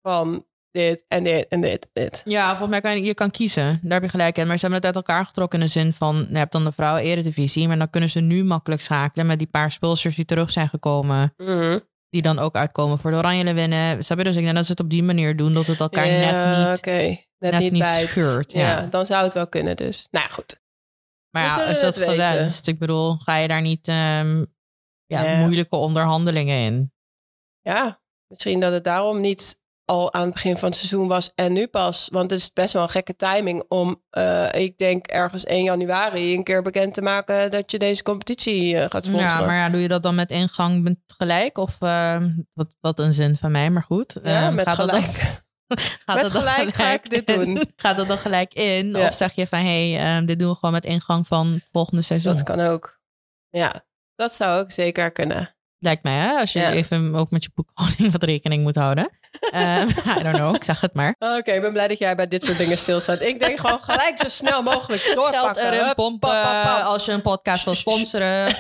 van dit en dit en dit en dit. Ja, volgens mij kan je, je kan kiezen. Daar heb je gelijk in. Maar ze hebben het uit elkaar getrokken in de zin van... je hebt dan de vrouwen eredivisie... maar dan kunnen ze nu makkelijk schakelen... met die paar spulsers die terug zijn gekomen... Mhm. Die dan ook uitkomen voor de Oranje winnen. Ze dus ik denk dat ze het op die manier doen... dat het elkaar net niet... Okay net, niet, bij het, scheurt. Ja. dan zou het wel kunnen dus. Nou goed. Maar ja, is dat gewenst? Ik bedoel, ga je daar niet um, ja, moeilijke onderhandelingen in? Ja, misschien dat het daarom niet al aan het begin van het seizoen was en nu pas. Want het is best wel een gekke timing om, uh, ik denk ergens 1 januari een keer bekend te maken dat je deze competitie uh, gaat sponsoren. Ja, maar ja, doe je dat dan met ingang gelijk? Of uh, wat, wat een zin van mij, maar goed. Ja, met gelijk. gaat met gelijk, ga ik dit doen. Gaat dat dan gelijk in? Of zeg je van, hé, hey, dit doen we gewoon met ingang van volgende seizoen? Dat kan ook. Ja, dat zou ook zeker kunnen. Lijkt mij, hè? Als je even ook met je boekhouding wat rekening moet houden. Uh, I don't know, ik zeg het maar. Oké, ik ben blij dat jij bij dit soort dingen stilstaat. Ik denk gewoon gelijk zo snel mogelijk doorpakken. Geld erin pompen als je een podcast wil sponsoren.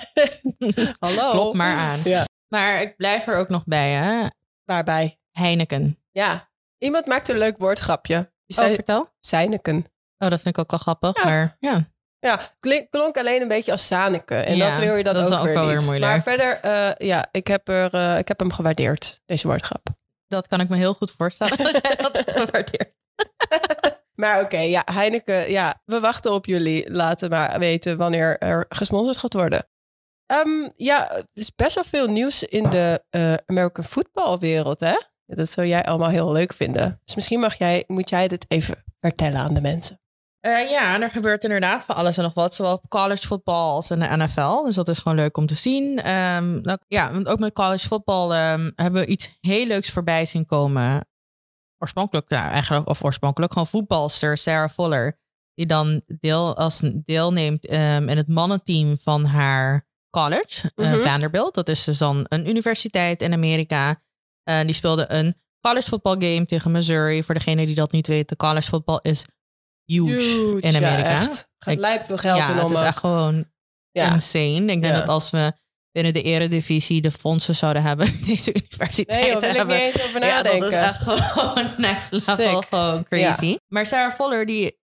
Hallo. Klop maar aan. Ja. Maar ik blijf er ook nog bij, hè? Waarbij? Heineken. Ja, iemand maakte een leuk woordgrapje. Zei, oh, vertel. Seineken. Oh, dat vind ik ook wel grappig, maar ja. Ja, klink, klonk alleen een beetje als Saneke. En dat wil je dan dat ook, ook weer wel niet. weer moeilijk. Maar verder, uh, ja, ik heb, er, uh, ik heb hem gewaardeerd, deze woordgrap. Dat kan ik me heel goed voorstellen als jij dat hebt gewaardeerd. maar oké, okay, ja, Heineken, ja, we wachten op jullie. Laten maar weten wanneer er gesponsord gaat worden. Um, ja, er is best wel veel nieuws in de uh, American footballwereld, hè? Dat zou jij allemaal heel leuk vinden. Dus misschien mag jij, moet jij dit even vertellen aan de mensen. Uh, ja, er gebeurt inderdaad van alles en nog wat. Zowel college voetbal als in de NFL. Dus dat is gewoon leuk om te zien. Um, nou, ja, ook met college voetbal um, hebben we iets heel leuks voorbij zien komen. Oorspronkelijk, ja, eigenlijk, of oorspronkelijk, gewoon voetbalster Sarah Voller. Die dan deel, als deelneemt um, in het mannenteam van haar college, mm Vanderbilt. Dat is dus dan een universiteit in Amerika. Uh, die speelde een college voetbal game tegen Missouri. Voor degene die dat niet weten, college voetbal is huge, in Amerika. Ja, echt. Gaat lijp veel geld ja, in om. het is echt gewoon ja. insane. Ik denk dat als we binnen de eredivisie de fondsen zouden hebben deze universiteit nee, wil hebben. ik niet eens over nadenken. Ja, dat is echt gewoon next level, gewoon crazy. Maar Sarah Voller, die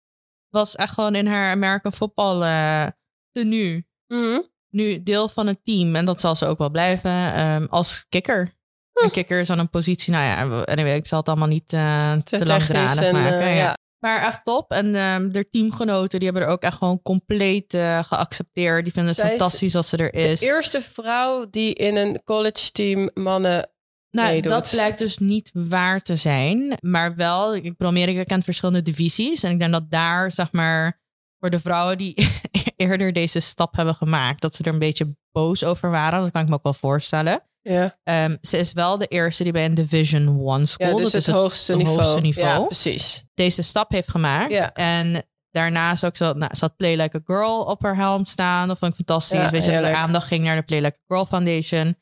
was echt gewoon in haar American football uh, tenue. Mm Nu deel van het team. En dat zal ze ook wel blijven um, als kikker. Een kikker is dan een positie, nou ja, anyway, ik zal het allemaal niet uh, te, te langdradig maken. Uh, ja. Maar echt top. En um, de teamgenoten, die hebben er ook echt gewoon compleet uh, geaccepteerd. Die vinden het fantastisch dat ze er is. De eerste vrouw die in een college team mannen nou, dat blijkt dus niet waar te zijn. Maar wel, ik bedoel, Amerika kent verschillende divisies. En ik denk dat daar, zeg maar, voor de vrouwen die eerder deze stap hebben gemaakt, dat ze er een beetje boos over waren. Dat kan ik me ook wel voorstellen. Ja. Um, ze is wel de eerste die bij een Division One school, ja, dus dat het, is hoogste, niveau. hoogste niveau, ja, precies. deze stap heeft gemaakt. Ja. En daarnaast ook zo, nou, ze had Play Like a Girl op haar helm staan. Dat vond ik fantastisch. Ja, Weet je, dat de aandacht ging naar de Play Like a Girl Foundation.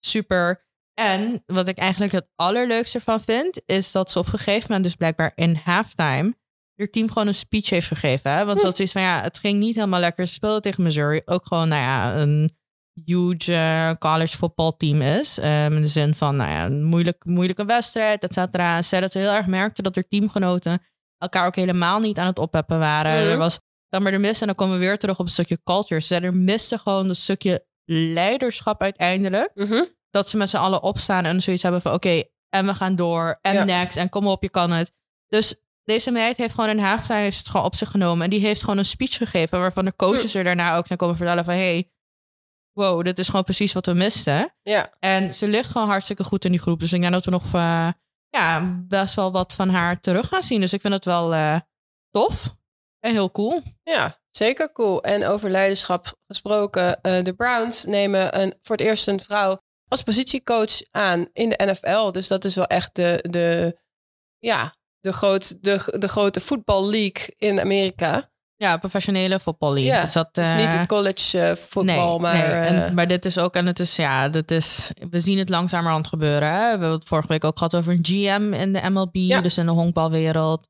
Super. En wat ik eigenlijk het allerleukste van vind, is dat ze op een gegeven moment dus blijkbaar in halftime haar team gewoon een speech heeft gegeven. Hè? Want hm. dat is van ja, het ging niet helemaal lekker. Ze speelden tegen Missouri. Ook gewoon, nou ja, een huge uh, college voetbalteam is. Um, in de zin van, nou ja, een moeilijk, moeilijke wedstrijd, et cetera. En dat ze heel erg merkte dat er teamgenoten elkaar ook helemaal niet aan het opheppen waren. Mhm. Er was dan maar de mis, en dan komen we weer terug op een stukje culture. Ze er miste gewoon een stukje leiderschap uiteindelijk. Mhm. Dat ze met z'n allen opstaan en zoiets hebben van, oké, en we gaan door, en next, en kom op, je kan het. Dus deze meid heeft gewoon een halftime het gewoon op zich genomen. En die heeft gewoon een speech gegeven waarvan de coaches er daarna ook zijn komen vertellen van... hey, wow, dit is gewoon precies wat we misten. Ja. En ze ligt gewoon hartstikke goed in die groep. Dus ik denk dat we nog uh, ja, best wel wat van haar terug gaan zien. Dus ik vind het wel uh, tof en heel cool. Ja, zeker cool. En over leiderschap gesproken, uh, de Browns nemen een, voor het eerst een vrouw als positiecoach aan in de NFL. Dus dat is wel echt de, de, ja, de, groot, de, de grote voetballeague in Amerika. Ja, professionele voetbal Ja, dus dat is niet het eh, college uh, voetbal, maar... Nee. En, eh, maar dit is ook, en het is, ja, dit is, we zien het langzamerhand gebeuren. Hè? We hebben het vorige week ook gehad over een GM in de MLB, ja. dus in de honkbalwereld.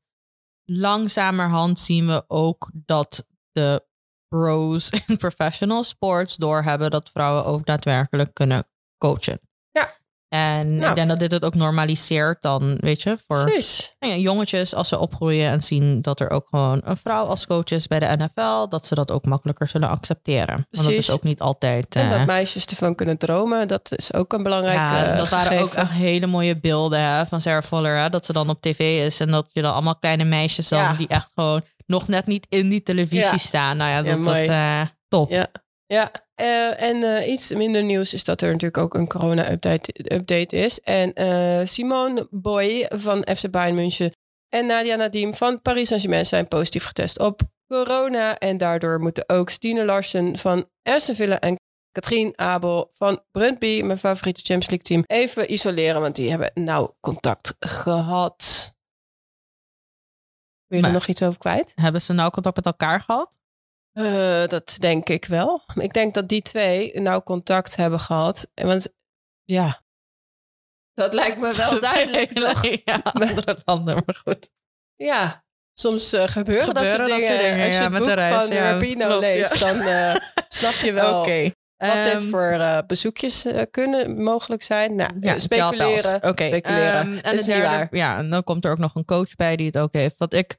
Langzamerhand zien we ook dat de pros in professional sports doorhebben dat vrouwen ook daadwerkelijk kunnen coachen. En nou. ik denk dat dit het ook normaliseert dan, weet je, voor nou ja, jongetjes als ze opgroeien en zien dat er ook gewoon een vrouw als coach is bij de NFL, dat ze dat ook makkelijker zullen accepteren. Want dat is ook niet altijd. En dat meisjes ervan kunnen dromen, dat is ook een belangrijke. Ja, dat waren ook echt hele mooie beelden hè, van Sarah Fuller, hè, dat ze dan op tv is en dat je dan allemaal kleine meisjes dan die echt gewoon nog net niet in die televisie staan. Nou ja, dat, dat uh, top. Ja. Ja, uh, en uh, iets minder nieuws is dat er natuurlijk ook een corona-update update is. En uh, Simone Boy van FC Bayern München en Nadia Nadim van Paris Saint-Germain zijn positief getest op corona. En daardoor moeten ook Stine Larsen van Aston Villa en Katrien Abel van Brøndby, mijn favoriete Champions League team, even isoleren, want die hebben nauw contact gehad. Wil je er nog iets over kwijt? Hebben ze nauw contact met elkaar gehad? Uh, dat denk ik wel. Ik denk dat die twee nou contact hebben gehad. Want ja, dat lijkt me wel duidelijk. toch? Ja, andere landen, maar goed. Ja, soms uh, gebeuren, dat soort dingen. Als je ja, het boek van ja, Rubino leest, dan uh, snap je wel. Wat dit ehm, voor bezoekjes kunnen mogelijk zijn. Nou, ja, speculeren. Oké. Okay. Speculeren. Um, en is derde, ja, en dan komt er ook nog een coach bij die het ook heeft. Wat ik,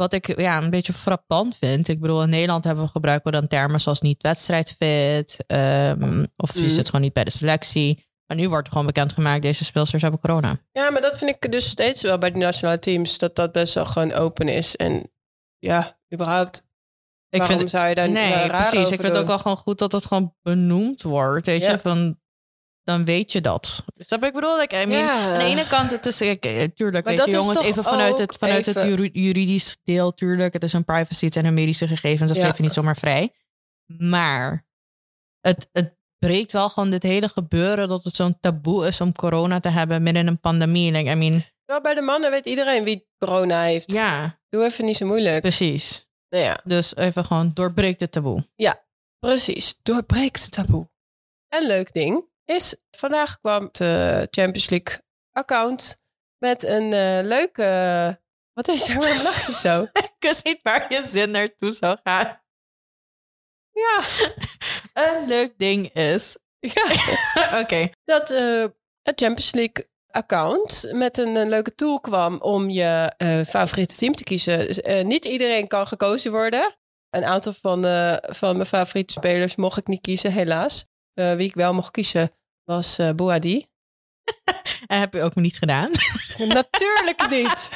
wat ik ja, een beetje frappant vind. Ik bedoel, in Nederland hebben we gebruiken we dan termen zoals niet wedstrijdfit. Um, of je mm. zit gewoon niet bij de selectie. Maar nu wordt gewoon bekendgemaakt, deze speelsters hebben corona. Ja, maar dat vind ik dus steeds wel bij de nationale teams. Dat dat best wel gewoon open is. En ja, überhaupt ik Waarom vind, zou je daar nee, precies. Ik vind het ook wel gewoon goed dat het gewoon benoemd wordt. Weet je, van dan weet je dat. Dat ik bedoel, ik, I mean, aan de ene kant, het is, ik, eh, tuurlijk, weet je, jongens, even vanuit het, vanuit het juridisch deel, tuurlijk, het is een privacy, het zijn een medische gegevens, dat ja. geef je niet zomaar vrij. Maar het, het breekt wel gewoon dit hele gebeuren dat het zo'n taboe is om corona te hebben midden in een pandemie. Like, I mean, wel, bij de mannen weet iedereen wie corona heeft. Ja. Doe even niet zo moeilijk. Precies. Nou ja. Dus even gewoon doorbreek het taboe. Ja, precies. Doorbreek het taboe. Een leuk ding is, vandaag kwam de Champions League account met een uh, leuke... Wat is er? Waarom lach je zo? Ik wist niet waar je zin naartoe zou gaan. Ja. een leuk ding is... Ja. Oké. Dat uh, het Champions League account met een, een, leuke tool kwam om je uh, favoriete team te kiezen. Dus, uh, niet iedereen kan gekozen worden. Een aantal van, uh, van mijn favoriete spelers mocht ik niet kiezen, helaas. wie ik wel mocht kiezen was uh, Boadi. en heb je ook niet gedaan? Natuurlijk niet.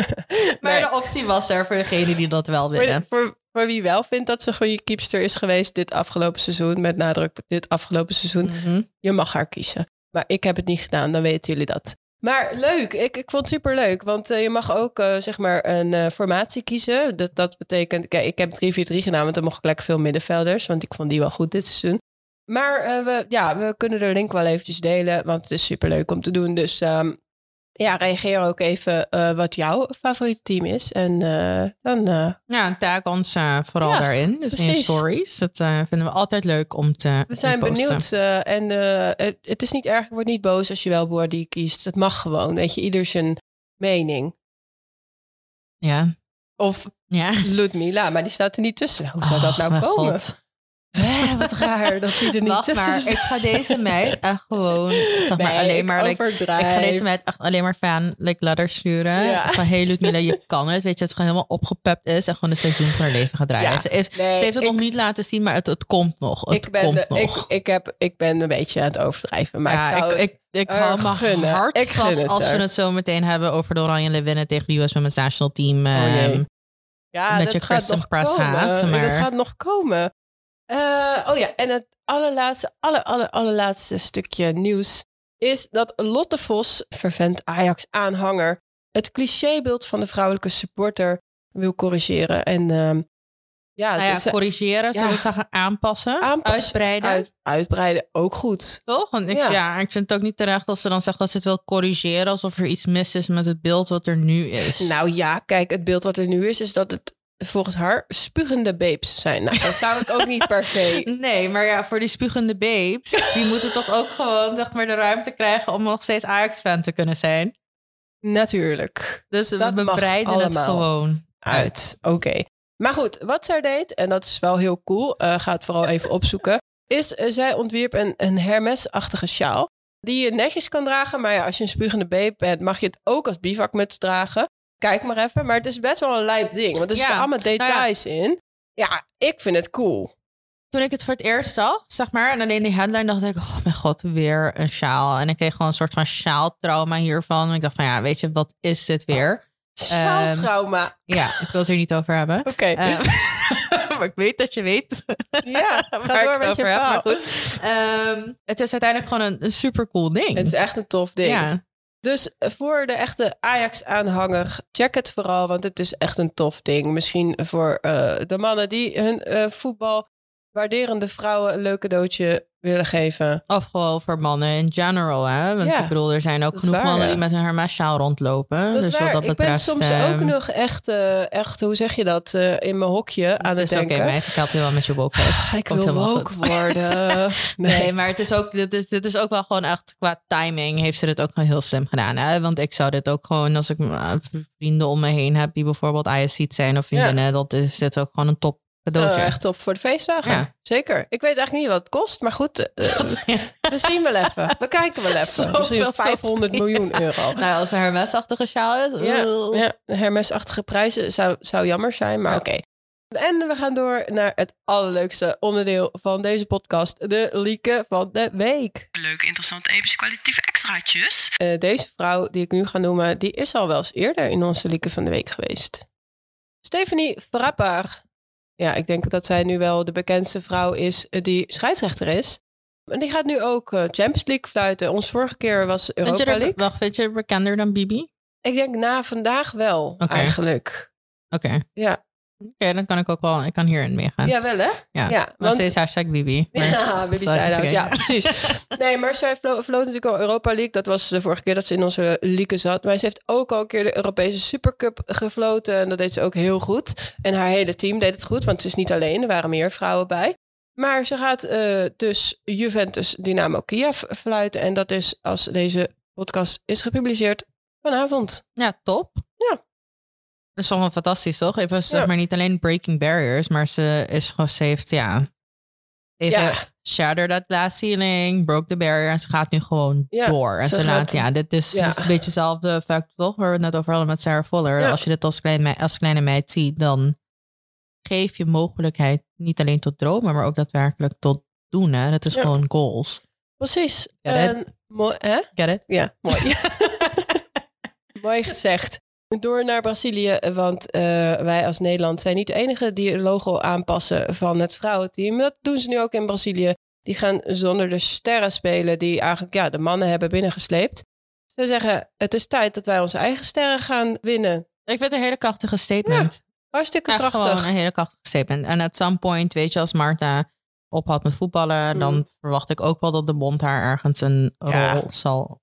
maar de optie was er voor degene die dat wel willen. Voor, voor, wie wel vindt dat ze goede keepster is geweest dit afgelopen seizoen, met nadruk dit afgelopen seizoen, mhm. je mag haar kiezen. Maar ik heb het niet gedaan, dan weten jullie dat. Maar leuk, ik, ik vond het super leuk. Want uh, je mag ook uh, zeg maar een uh, formatie kiezen. Dat, dat betekent, kijk, ik heb 3-4-3 gedaan, want dan mocht ik lekker veel middenvelders. Want ik vond die wel goed dit seizoen. Maar we, ja, we kunnen de link wel eventjes delen, want het is super leuk om te doen. Dus um, ja, reageer ook even uh, wat jouw favoriete team is. En uh, dan. Ja, tag ons vooral ja, daarin. Dus precies. in stories. Dat vinden we altijd leuk om te. We zijn benieuwd. en het, het, is niet erg. Word niet boos als je wel Boardi kiest. Het mag gewoon. Weet je, ieder zijn mening. Ja. Of ja. Ludmila, maar die staat er niet tussen. Hoe zou oh, dat nou komen? God. Wat raar dat hij er niet Wacht tussen maar, ik ga deze meid echt gewoon, zeg maar, alleen maar, like, ik ga deze meid echt alleen maar fan, like, letters sturen. Ja. Van, hey Ludmilla, je kan het. Weet je, het gewoon helemaal opgepept is en gewoon de seizoen van haar leven gaat draaien. ze, heeft, ze heeft het nog niet laten zien, maar het, het komt nog. Het ik ben, komt nog. Ik, ik, heb, ik ben een beetje aan het overdrijven, maar ja, ik zou ik, ik, hou me hard ik vast als we het zo meteen hebben over de Oranje winnen tegen de US Women's National Team. Oh, um, ja, met je Kristen Press haat. Maar... Dat gaat nog komen. Uh, oh ja, en het allerlaatste, aller, aller, allerlaatste stukje nieuws is dat Lotte Vos, vervent Ajax-aanhanger, het clichébeeld van de vrouwelijke supporter wil corrigeren. En uh, ja, nou ja ze, corrigeren, ja, zullen we aanpassen, aanpassen, uitbreiden. Uit, uitbreiden, ook goed. Toch? Want ik, ja. ja. ik vind het ook niet terecht als ze dan zegt dat ze het wil corrigeren, alsof er iets mis is met het beeld wat er nu is. Nou ja, kijk, het beeld wat er nu is, is dat het volgens haar spugende babes zijn. Nou, dat zou ik ook niet per se. Nee, maar ja, voor die spugende babes, die moeten toch ook gewoon zeg maar, de ruimte krijgen om nog steeds Ajax-fan te kunnen zijn. Natuurlijk. Dus we breiden het gewoon uit. Oké. Maar goed, wat zij deed, en dat is wel heel cool, uh, ga het vooral even opzoeken, is uh, zij ontwierp een, een Hermes-achtige sjaal. Die je netjes kan dragen, maar ja, als je een spugende babe bent, mag je het ook als bivakmuts dragen. Kijk maar even. Maar het is best wel een lijp ding. Want er zitten allemaal nou details in. Ja, ik vind het cool. Toen ik het voor het eerst zag, zeg maar, en alleen die headline, dacht ik, oh mijn god, weer een sjaal. En ik kreeg gewoon een soort van sjaaltrauma hiervan. En ik dacht van, ja, weet je, wat is dit weer? Sjaaltrauma. Um, ja, ik wil het er niet over hebben. Oké. Okay. Um, maar ik weet dat je weet. Ja, ga door met je. Goed. Um, het is uiteindelijk gewoon een, een super cool ding. Het is echt een tof ding. Ja. Dus voor de echte Ajax-aanhanger, check het vooral, want het is echt een tof ding. Misschien voor uh, de mannen die hun uh, voetbal waarderende vrouwen een leuk cadeautje willen geven. Of gewoon voor mannen in general, hè? Want ik bedoel, er zijn ook genoeg mannen die met een hermesjaal rondlopen. Dat dus waar. Wat dat betreft, ik ben soms ook ehm, nog echt, uh, echt, hoe zeg je dat, uh, in mijn hokje aan het denken. Oké, okay, ik help je wel met je woke. ik wil woke worden. nee. nee. maar het is ook, dit is, dit is ook wel gewoon echt, qua timing heeft ze dit ook gewoon heel slim gedaan. Hè? Want ik zou dit ook gewoon, als ik uh, vrienden om me heen heb die bijvoorbeeld ISC zijn of vriendinnen, ja. dat is dit ook gewoon een top cadeautje. Uh, echt top voor de feestdagen. Ja. Zeker. Ik weet eigenlijk niet wat het kost, maar goed, uh, we zien wel even. We kijken wel even. Misschien 500 miljoen euro. Nou, als een Hermes-achtige sjaal is. Ja, ja Hermes-achtige prijzen zou, zou jammer zijn, maar oké. En we gaan door naar het allerleukste onderdeel van deze podcast. De lieken van de week. Leuke, interessante, epische, kwalitatieve extraatjes. Uh, deze vrouw die ik nu ga noemen, die is al wel eens eerder in onze lieken van de week geweest. Stephanie Frapper. Ja, ik denk dat zij nu wel de bekendste vrouw is eh, die scheidsrechter is. En die gaat nu ook uh, Champions League fluiten. Ons vorige keer was Europa vind je League. Wacht, vind je bekender dan Bibi? Ik denk na vandaag wel, okay. eigenlijk. Oké. Ja. Oké, dan kan ik ook wel, ik kan hierin meegaan. Ja, wel hè? Ja, ja want steeds hashtag Bibi. Ja, Bibi Sidehouse, ja precies. nee, maar zij vloot, natuurlijk al Europa League. Dat was de vorige keer dat ze in onze league zat. Maar ze heeft ook al een keer de Europese Supercup gefloten. En dat deed ze ook heel goed. En haar hele team deed het goed, want het is niet alleen. Er waren meer vrouwen bij. Maar ze gaat uh, dus Juventus Dynamo Kiev fluiten. En dat is, als deze podcast is gepubliceerd, vanavond. Ja, top. Dat is wel fantastisch, toch? Even zeg maar niet alleen breaking barriers, maar ze is gewoon, ze heeft, ja, even Ja. shattered that glass ceiling, broke the barrier en ze gaat nu gewoon Ja, door. En ze laat, ja, dit is, Ja. dit is een beetje hetzelfde effect, toch? Waar we het net over hadden met Sarah Fuller. Ja. Als je dit als kleine, meid, als kleine meid ziet, dan geef je mogelijkheid niet alleen tot dromen, maar ook daadwerkelijk tot doen. Hè? Dat is gewoon goals. Precies. Get it? Mooi, hè? Get it? Ja, mooi. mooi gezegd. Door naar Brazilië, want eh, wij als Nederland zijn niet de enige die het logo aanpassen van het vrouwenteam. Dat doen ze nu ook in Brazilië. Die gaan zonder de sterren spelen die eigenlijk ja, de mannen hebben binnengesleept. Ze zeggen, het is tijd dat wij onze eigen sterren gaan winnen. Ik vind het een hele krachtige statement. Hartstikke Ja, krachtig. gewoon een hele krachtige statement. En at some point, weet je, als Marta ophoudt met voetballen, Mm. dan verwacht ik ook wel dat de bond haar ergens een Ja. rol zal.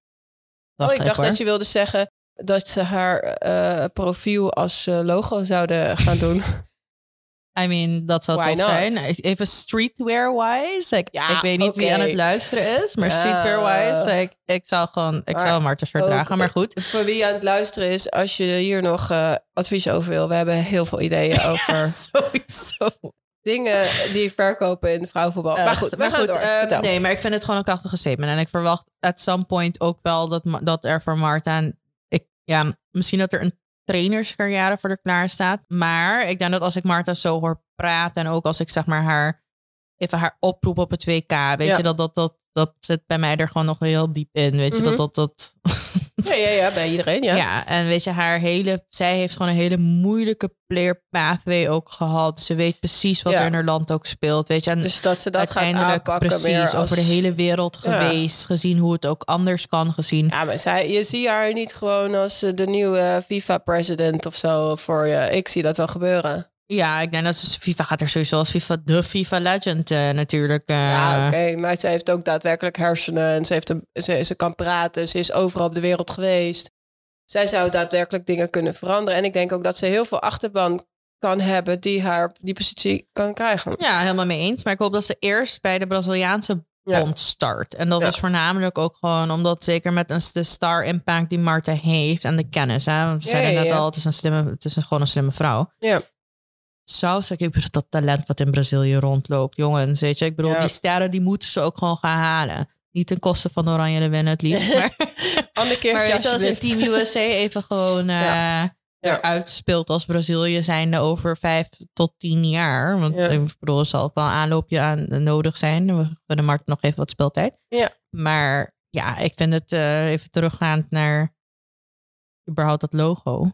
Oh, ik dacht dat je wilde zeggen dat ze haar eh, profiel als eh, logo zouden gaan doen. I mean, dat zou Why tof not? zijn. Even streetwear-wise. Ik, Ja, ik weet niet wie aan het luisteren is, maar streetwear-wise, ik, ik zou gewoon, ik Maar zou shirt dragen. Maar goed, Voor wie aan het luisteren is, als je hier nog eh, advies over wil. We hebben heel veel ideeën over sowieso. dingen die verkopen in vrouwenvoetbal. maar goed, maar goed, nee, maar ik vind het gewoon een krachtige statement. En ik verwacht at some point ook wel dat, dat er voor Marta... Ja, misschien dat er een trainerscarrière voor haar klaar staat. Maar ik denk dat als ik Marta zo hoor praten... en ook als ik zeg maar haar... even haar oproep op het WK... weet Ja. je, dat, dat, dat, dat zit bij mij er gewoon nog heel diep in. Weet je, Mhm. dat... dat, dat Ja, ja, ja, bij iedereen, ja. ja. en weet je, haar hele, zij heeft gewoon een hele moeilijke player pathway ook gehad. Ze weet precies wat Ja. er in haar land ook speelt, weet je. En Dus dat ze dat gaat uiteindelijk aanpakken precies als... over de hele wereld Ja. geweest, gezien hoe het ook anders kan, gezien. Ja, maar zij, je ziet haar niet gewoon als eh, de nieuwe FIFA-president of zo voor je. Ik zie dat wel gebeuren. Ja, ik denk dat ze FIFA gaat er sowieso als FIFA, de FIFA legend eh, natuurlijk. eh, Ja, oké, maar ze heeft ook daadwerkelijk hersenen en ze, heeft een, ze, ze kan praten. Ze is overal op de wereld geweest. Zij zou daadwerkelijk dingen kunnen veranderen. En ik denk ook dat ze heel veel achterban kan hebben die haar die positie kan krijgen. Ja, helemaal mee eens. Maar ik hoop dat ze eerst bij de Braziliaanse Ja. bond start. En dat Ja. is voornamelijk ook gewoon omdat zeker met een, de star impact die Marta heeft en de kennis. Hè? Want we Ja, zeiden net al, het is, een slimme, het is een, gewoon een slimme vrouw. Ja. Zou ze, ik bedoel, dat talent wat in Brazilië rondloopt, jongens. Weet je, ik bedoel, Ja. die sterren die moeten ze ook gewoon gaan halen. Niet ten koste van Oranje de winnen het liefst. Maar, Ander keer maar als. Team USA even gewoon Ja. eruit speelt als Brazilië zijnde over vijf tot tien jaar. Want Ja. ik bedoel, er zal ook wel een aanloopje aan nodig zijn. We gunnen Mark nog even wat speeltijd. Ja. Maar ja, ik vind het eh, even teruggaand naar überhaupt dat logo.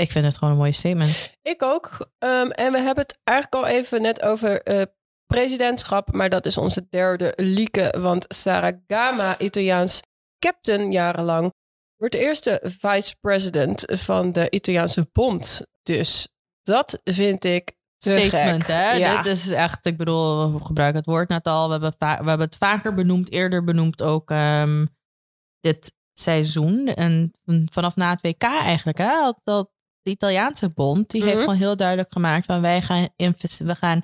Ik vind het gewoon een mooie statement. Ik ook. Ehm, en we hebben het eigenlijk al even net over eh, presidentschap. Maar dat is onze derde lieke. Want Sarah Gama, Italiaans captain jarenlang, wordt de eerste vice-president van de Italiaanse bond. Dus dat vind ik te Statement, gek. hè? Ja. Dit is echt, ik bedoel, we gebruiken het woord net al. We hebben, we hebben het vaker benoemd, eerder benoemd ook ehm, dit seizoen. En vanaf na het WK eigenlijk, hè? Dat de Italiaanse bond, die heeft Mhm. gewoon heel duidelijk gemaakt van wij gaan, we gaan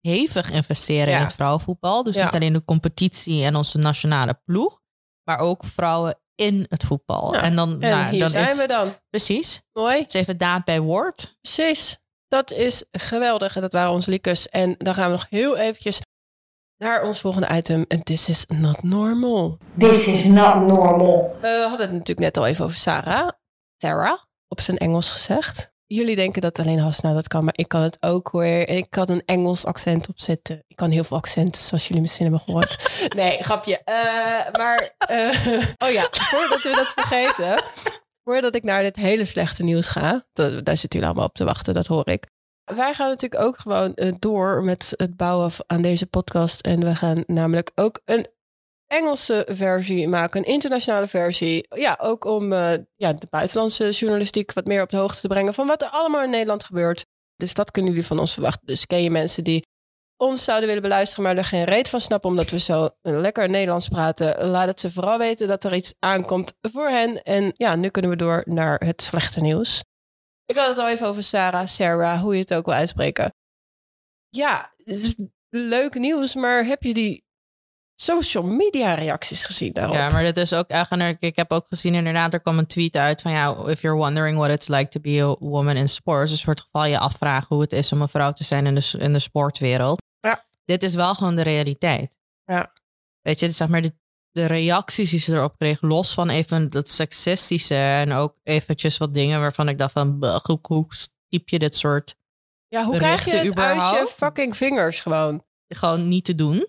hevig investeren Ja. in het vrouwenvoetbal. Dus Ja. niet alleen de competitie en onze nationale ploeg, maar ook vrouwen in het voetbal. Ja. En dan, En nou, hier dan zijn is we dan. precies. Mooi. Dus even daad bij woord. Precies. dat is geweldig. En dat waren onze liekes. En dan gaan we nog heel eventjes naar ons volgende item. En this is not normal. This is not normal. We hadden het natuurlijk net al even over Sarah. Sarah, op zijn Engels gezegd. Jullie denken dat alleen Hasna dat kan, maar ik kan het ook hoor. Ik kan een Engels accent opzetten. Ik kan heel veel accenten, zoals jullie misschien hebben gehoord. Nee, grapje. Uh, maar, uh, oh ja, voordat we dat vergeten. Voordat ik naar dit hele slechte nieuws ga. Dat, daar zitten jullie allemaal op te wachten, dat hoor ik. Wij gaan natuurlijk ook gewoon uh, door met het bouwen aan deze podcast. En we gaan namelijk ook een Engelse versie maken, een internationale versie. Ja, ook om uh, ja, de buitenlandse journalistiek wat meer op de hoogte te brengen van wat er allemaal in Nederland gebeurt. Dus dat kunnen jullie van ons verwachten. Dus ken je mensen die ons zouden willen beluisteren, maar er geen reet van snappen omdat we zo lekker Nederlands praten? Laat het ze vooral weten dat er iets aankomt voor hen. En ja, nu kunnen we door naar het slechte nieuws. Ik had het al even over Sarah, Sarah, hoe je het ook wil uitspreken. Ja, leuk nieuws, maar heb je die social media reacties gezien daarop. Ja, maar dat is ook eigenlijk. Ik heb ook gezien inderdaad, er kwam een tweet uit van ja, if you're wondering what it's like to be a woman in sports. Dus voor het geval je afvragen hoe het is om een vrouw te zijn in de, in de sportwereld. Ja. Dit is wel gewoon de realiteit. Ja. Weet je, zeg maar de, de reacties die ze erop kreeg, los van even dat seksistische en ook eventjes wat dingen waarvan ik dacht van, hoe, hoe typ je dit soort Ja, hoe krijg je het überhaupt? uit je fucking vingers gewoon? Gewoon niet te doen.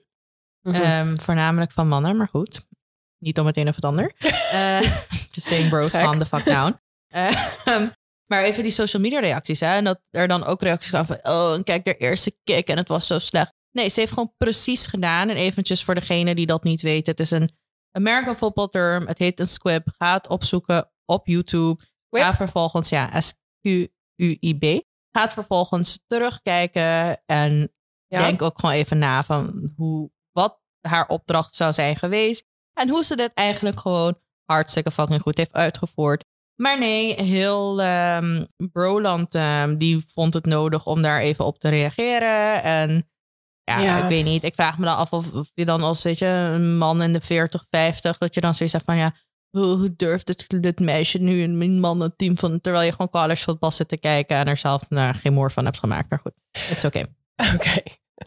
Mhm. Ehm, voornamelijk van mannen, maar goed. Niet om het een of het ander. uh, just saying bros, calm the fuck down. Uh, maar even die social media reacties. Hè? En dat er dan ook reacties kwamen van... Oh, en kijk, de eerste kick en het was zo slecht. Nee, ze heeft gewoon precies gedaan. En eventjes voor degene die dat niet weet. Het is een American football term. Het heet een squib. Ga het opzoeken op YouTube. Ga vervolgens, ja, S-Q-U-I-B. Ga vervolgens terugkijken. En denk ook gewoon even na van hoe haar opdracht zou zijn geweest. En hoe ze dit eigenlijk gewoon hartstikke fucking goed heeft uitgevoerd. Maar nee, heel um, Broland um, die vond het nodig om daar even op te reageren. En ja, ik weet niet. Ik vraag me dan af of, of, je dan als weet je, een man in de 40, 50, dat je dan zoiets zegt van ja, hoe, durft het, dit meisje nu een man een team van, terwijl je gewoon college voetbal zit te kijken en er zelf nou, geen moord van hebt gemaakt. Maar goed, het is oké. Oké.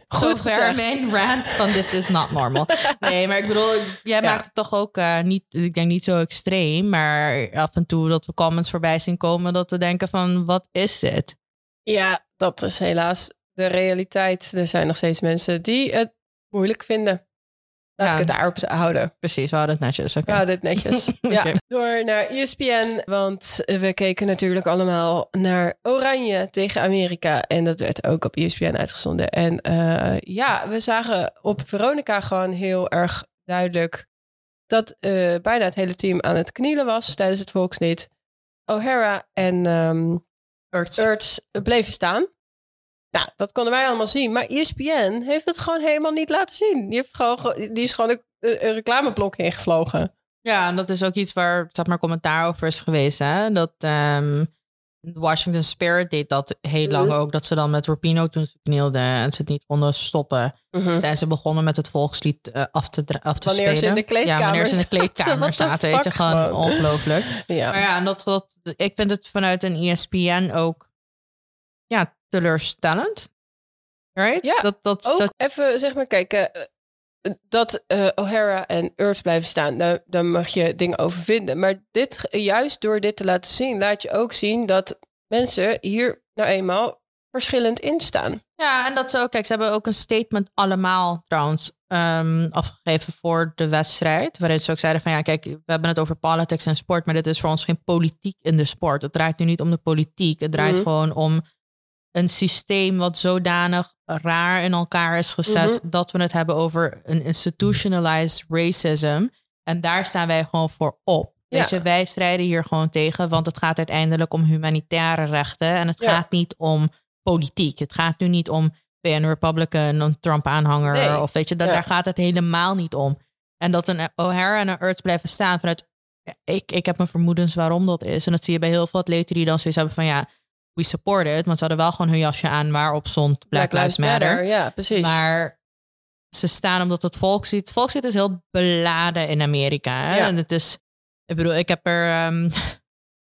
Goed gezegd. mijn rant van this is not normal. Nee, maar ik bedoel, jij maakt het toch ook uh, niet, ik denk niet zo extreem, maar af en toe dat we comments voorbij zien komen dat we denken van, wat is dit? Ja, dat is helaas de realiteit. Er zijn nog steeds mensen die het moeilijk vinden. Laat ik het daarop houden. Precies, we hadden het netjes. Okay. We hadden het netjes. ja. Door naar ESPN, want we keken natuurlijk allemaal naar Oranje tegen Amerika. En dat werd ook op ESPN uitgezonden. En uh, ja, we zagen op Veronica gewoon heel erg duidelijk dat uh, bijna het hele team aan het knielen was tijdens het volkslied. O'Hara en um, Ertz bleven staan. Nou, dat konden wij allemaal zien. Maar ESPN heeft het gewoon helemaal niet laten zien. Die, heeft gewoon, die is gewoon een, een reclameblok ingevlogen. Ja, en dat is ook iets waar zeg maar, commentaar over is geweest. Hè? Dat um, Washington Spirit deed dat heel lang mhm. ook. Dat ze dan met Rapino toen ze knielden en ze het niet konden stoppen. Mhm. Zijn ze begonnen met het volkslied uh, af te, af te wanneer spelen. Ze in de kleedkamer ja, wanneer ze in de kleedkamer zaten. Weet je, gewoon ongelooflijk. ja. Maar ja, en dat, dat, ik vind het vanuit een ESPN ook ja, teleurstellend. Right? Ja, dat, dat, ook dat... even zeg maar kijken. Eh, dat uh, O'Hara en Earth blijven staan, daar, daar mag je dingen over vinden. Maar dit, juist door dit te laten zien, laat je ook zien dat mensen hier nou eenmaal verschillend in staan. Ja, en dat ze ook, kijk, ze hebben ook een statement allemaal trouwens um, afgegeven voor de wedstrijd. Waarin ze ook zeiden van ja, kijk, we hebben het over politics en sport, maar dit is voor ons geen politiek in de sport. Het draait nu niet om de politiek. Het draait mhm. gewoon om een systeem wat zodanig raar in elkaar is gezet mhm. dat we het hebben over een institutionalized racism. En daar staan wij gewoon voor op. Weet je, wij strijden hier gewoon tegen, want het gaat uiteindelijk om humanitaire rechten en het gaat niet om politiek. Het gaat nu niet om een Republican, een Trump-aanhanger of weet je, dat, daar gaat het helemaal niet om. En dat een O'Hara en een Earth blijven staan vanuit, ik, ik heb mijn vermoedens waarom dat is. En dat zie je bij heel veel atleten die dan zoiets hebben van ja, we support it. Want ze hadden wel gewoon hun jasje aan waarop stond Black, Lives Matter. Ja, precies. Maar ze staan omdat het volk ziet. Het volk ziet is heel beladen in Amerika. Hè? Ja. En het is, ik bedoel, ik heb er, um,